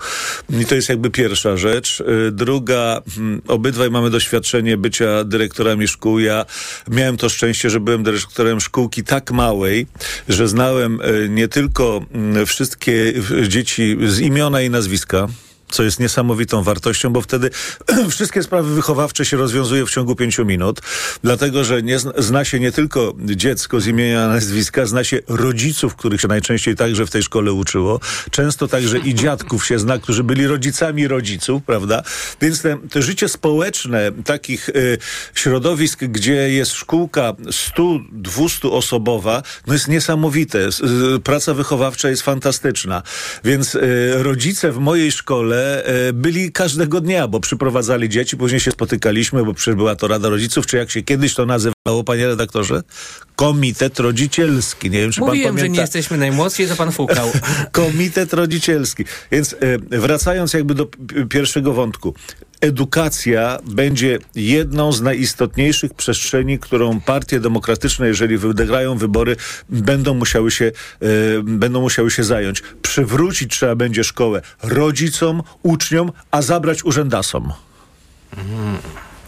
I to jest jakby pierwsza rzecz. Y, druga, hmm, obydwaj mamy doświadczenie bycia dyrektorami szkół. Ja miałem to szczęście, że byłem dyrektorem szkółki tak małej, że znałem y, nie tylko mm, wszystkie dzieci z imiona i nazwiska, co jest niesamowitą wartością, bo wtedy wszystkie sprawy wychowawcze się rozwiązuje w ciągu pięciu minut, dlatego że nie zna się nie tylko dziecko z imienia nazwiska, zna się rodziców, których się najczęściej także w tej szkole uczyło, często także i dziadków się zna, którzy byli rodzicami rodziców, prawda? Więc te, te życie społeczne takich y, środowisk, gdzie jest szkółka 100-200 osobowa, no jest niesamowite. Praca wychowawcza jest fantastyczna. Więc y, rodzice w mojej szkole E, byli każdego dnia, bo przyprowadzali dzieci, później się spotykaliśmy, bo przecież była to Rada Rodziców, czy jak się kiedyś to nazywało, panie redaktorze? Komitet Rodzicielski. Nie wiem, czy Mówiłem, pan pamięta. że nie jesteśmy najmłodsi, to pan fukał. Komitet Rodzicielski. Więc e, wracając jakby do pierwszego wątku edukacja będzie jedną z najistotniejszych przestrzeni, którą partie demokratyczne, jeżeli wygrają wybory, będą musiały się, e, będą musiały się zająć. Przywrócić trzeba będzie szkołę rodzicom, uczniom, a zabrać urzędasom. Mm.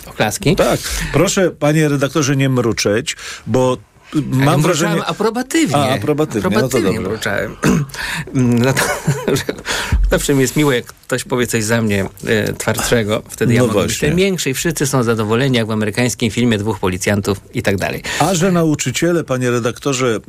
Oklaski? Tak. Proszę, panie redaktorze, nie mruczeć, bo mam wrażenie... aprobatywnie. A, aprobatywnie, aprobatywnie no to mruczałem. No to, Zawsze mi jest miło, jak ktoś powie coś za mnie e, twardszego. Wtedy ja No mogę być właśnie. ten większy i wszyscy są zadowoleni, jak w amerykańskim filmie dwóch policjantów i tak dalej. A że nauczyciele, panie redaktorze,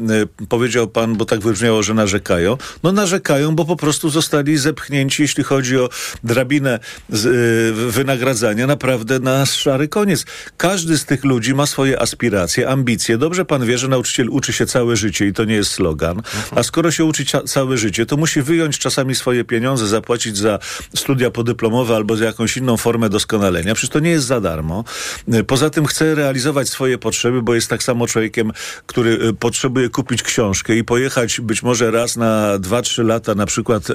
y, powiedział pan, bo tak wybrzmiało, że narzekają. No narzekają, bo po prostu zostali zepchnięci, jeśli chodzi o drabinę z, y, wynagradzania, naprawdę na szary koniec. Każdy z tych ludzi ma swoje aspiracje, ambicje. Dobrze pan wie, że nauczyciel uczy się całe życie i to nie jest slogan. A skoro się uczy cia- całe życie, to musi wyjąć czasami swoje pieniądze, zapłacić za studia podyplomowe albo za jakąś inną formę doskonalenia. Przecież to nie jest za darmo. Poza tym chce realizować swoje potrzeby, bo jest tak samo człowiekiem, który y, potrzebuje kupić książkę i pojechać być może raz na 2-3 lata na przykład y,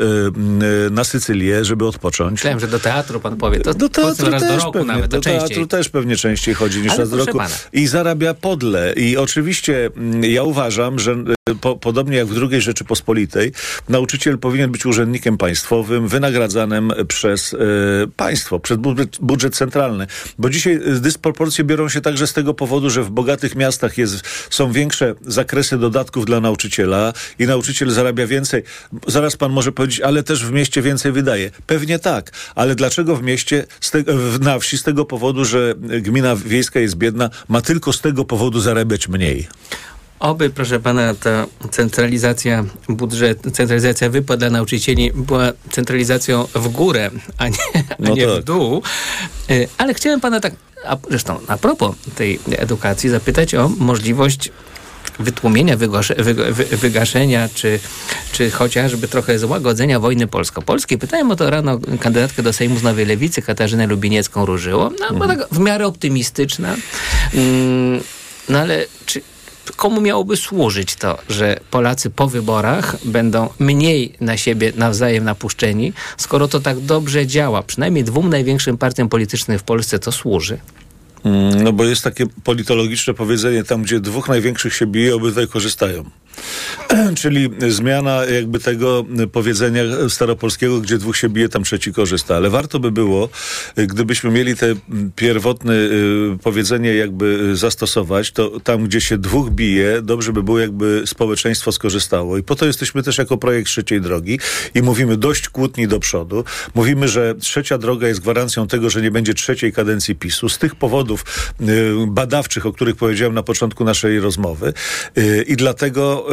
y, na Sycylię, żeby odpocząć. Myślałem, że do teatru pan powie. To Do teatru raz do też roku pewnie, nawet, do częściej. teatru też pewnie częściej chodzi niż Ale raz do roku. pana. I zarabia podle. I oczywiście mm, ja uważam, że po, podobnie jak w II Rzeczypospolitej, nauczyciel powinien być urzędnikiem państwowym, przez y, państwo, przez budżet, centralny. Bo dzisiaj y, dysproporcje biorą się także z tego powodu, że w bogatych miastach jest, są większe zakresy dodatków dla nauczyciela i nauczyciel zarabia więcej. Zaraz pan może powiedzieć, ale też w mieście więcej wydaje. Pewnie tak, ale dlaczego w mieście, na wsi z tego powodu, że gmina wiejska jest biedna, ma tylko z tego powodu zarabiać mniej? Oby, proszę pana, ta centralizacja budżetu, centralizacja wypłat dla nauczycieli była centralizacją w górę, a nie, a No nie tak. w dół. Y, Ale chciałem pana tak, a zresztą a propos tej edukacji, zapytać o możliwość wytłumienia, wygosze, wy, wy, wygaszenia, czy, czy chociażby trochę złagodzenia wojny polsko-polskiej. Pytałem o to rano kandydatkę do Sejmu z Nowej Lewicy, Katarzynę Lubiniecką-Różyło. No, była tak w miarę optymistyczna. Mm, no ale czy komu miałoby służyć to, że Polacy po wyborach będą mniej na siebie nawzajem napuszczeni, skoro to tak dobrze działa? Przynajmniej dwóm największym partiom politycznym w Polsce to służy. Mm, No bo jest takie politologiczne powiedzenie, tam gdzie dwóch największych się bije, obydwaj korzystają. Czyli zmiana jakby tego powiedzenia staropolskiego, gdzie dwóch się bije, tam trzeci korzysta. Ale warto by było, gdybyśmy mieli te pierwotne y, powiedzenie jakby zastosować, to tam, gdzie się dwóch bije, dobrze by było, jakby społeczeństwo skorzystało. I po to jesteśmy też jako projekt trzeciej drogi i mówimy dość kłótni do przodu. Mówimy, że trzecia droga jest gwarancją tego, że nie będzie trzeciej kadencji PiSu. Z tych powodów y, badawczych, o których powiedziałem na początku naszej rozmowy. Y, I dlatego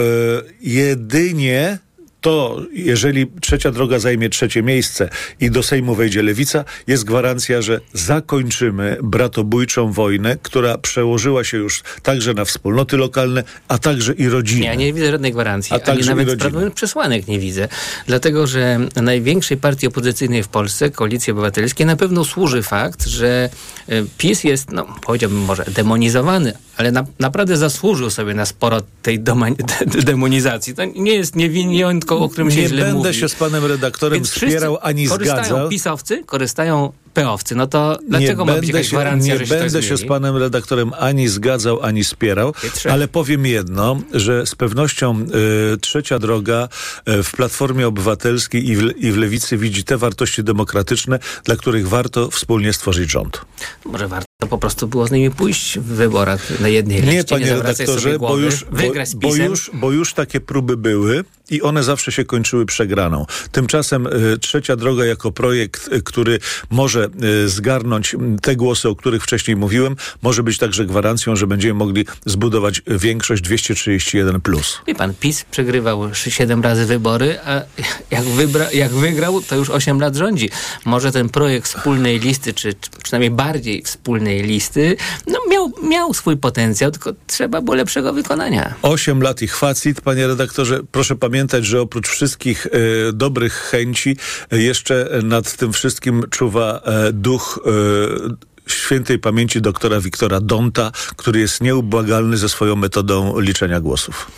jedynie to, jeżeli trzecia droga zajmie trzecie miejsce i do Sejmu wejdzie lewica, jest gwarancja, że zakończymy bratobójczą wojnę, która przełożyła się już także na wspólnoty lokalne, a także i rodziny. Ja nie widzę żadnej gwarancji, A także nawet przesłanek nie widzę. Dlatego, że największej partii opozycyjnej w Polsce, Koalicji Obywatelskiej, na pewno służy fakt, że e, PiS jest, no powiedziałbym może demonizowany, ale na, naprawdę zasłużył sobie na sporo tej demonizacji. To nie jest niewiniątko, o którym się nie źle będę mówi. się z panem redaktorem Więc wspierał ani korzystają zgadzał. pisowcy, korzystają peowcy. No to dlaczego ma być jakaś się, gwarancja, nie że się będę to się z panem redaktorem ani zgadzał, ani spierał, Pietrze. ale powiem jedno, że z pewnością y, trzecia droga y, w Platformie Obywatelskiej i w, i w Lewicy widzi te wartości demokratyczne, dla których warto wspólnie stworzyć rząd. Może warto po prostu było z nimi pójść w wyborach na jednej liście, Nie, panie zawracać redaktorze, sobie bo głowy, już, bo, bo, już, bo już takie próby były i one zawsze się kończyły przegraną. Tymczasem y, Trzecia Droga jako projekt, y, który może y, zgarnąć te głosy, o których wcześniej mówiłem, może być także gwarancją, że będziemy mogli zbudować większość 231+. Plus. Wie pan, PiS przegrywał sz- siedem razy wybory, a jak, wybra, jak wygrał, to już 8 lat rządzi. Może ten projekt wspólnej listy, czy, czy przynajmniej bardziej wspólnej listy, no miał, miał swój potencjał, tylko trzeba było lepszego wykonania. 8 lat i chwacit, panie redaktorze. Proszę pamiętać, że oprócz wszystkich e, dobrych chęci, e, jeszcze nad tym wszystkim czuwa e, duch e, świętej pamięci doktora Wiktora Donta, który jest nieubłagalny ze swoją metodą liczenia głosów.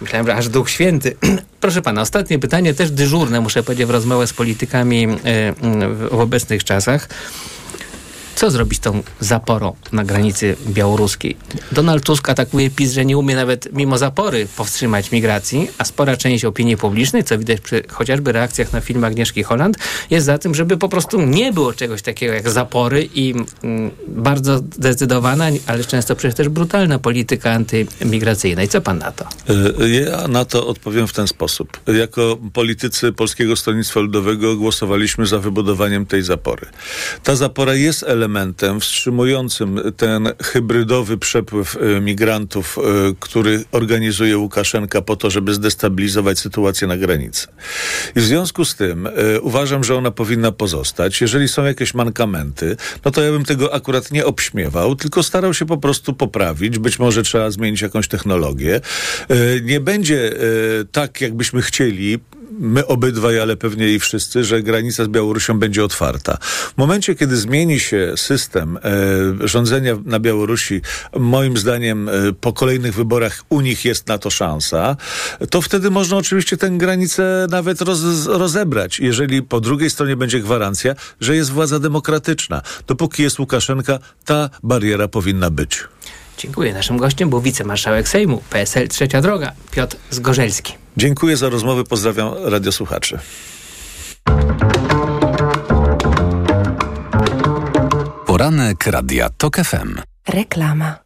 Myślałem, że aż Duch Święty. Proszę pana, ostatnie pytanie, też dyżurne, muszę powiedzieć, w rozmowę z politykami e, w obecnych czasach. Co zrobić tą zaporą na granicy białoruskiej? Donald Tusk atakuje PiS, że nie umie nawet mimo zapory powstrzymać migracji, a spora część opinii publicznej, co widać przy chociażby reakcjach na film Agnieszki Holland, jest za tym, żeby po prostu nie było czegoś takiego jak zapory i mm, bardzo zdecydowana, ale często przecież też brutalna polityka antymigracyjna. I co pan na to? Y, Ja na to odpowiem w ten sposób. Jako politycy Polskiego Stronnictwa Ludowego głosowaliśmy za wybudowaniem tej zapory. Ta zapora jest elementem wstrzymującym ten hybrydowy przepływ y, migrantów, y, który organizuje Łukaszenka po to, żeby zdestabilizować sytuację na granicy. I w związku z tym y, uważam, że ona powinna pozostać. Jeżeli są jakieś mankamenty, no to ja bym tego akurat nie obśmiewał, tylko starał się po prostu poprawić. Być może trzeba zmienić jakąś technologię. Nie będzie tak, jakbyśmy chcieli, my obydwaj, ale pewnie i wszyscy, że granica z Białorusią będzie otwarta. W momencie, kiedy zmieni się system e, rządzenia na Białorusi, moim zdaniem e, po kolejnych wyborach u nich jest na to szansa, to wtedy można oczywiście tę granicę nawet roz, rozebrać, jeżeli po drugiej stronie będzie gwarancja, że jest władza demokratyczna. Dopóki jest Łukaszenka, ta bariera powinna być. Dziękuję. Naszym gościem był wicemarszałek Sejmu PSL Trzecia Droga, Piotr Zgorzelski. Dziękuję za rozmowę, pozdrawiam radiosłuchaczy. Poranek Radia TOK FM. Reklama.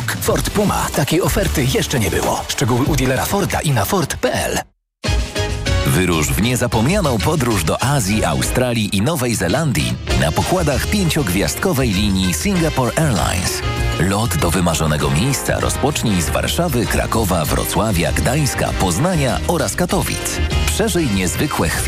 Ford Puma. Takiej oferty jeszcze nie było. Szczegóły u dealera Forda i na Ford.pl. Wyrusz w niezapomnianą podróż do Azji, Australii i Nowej Zelandii na pokładach pięciogwiazdkowej linii Singapore Airlines. Lot do wymarzonego miejsca rozpocznij z Warszawy, Krakowa, Wrocławia, Gdańska, Poznania oraz Katowic. Przeżyj niezwykłe chwile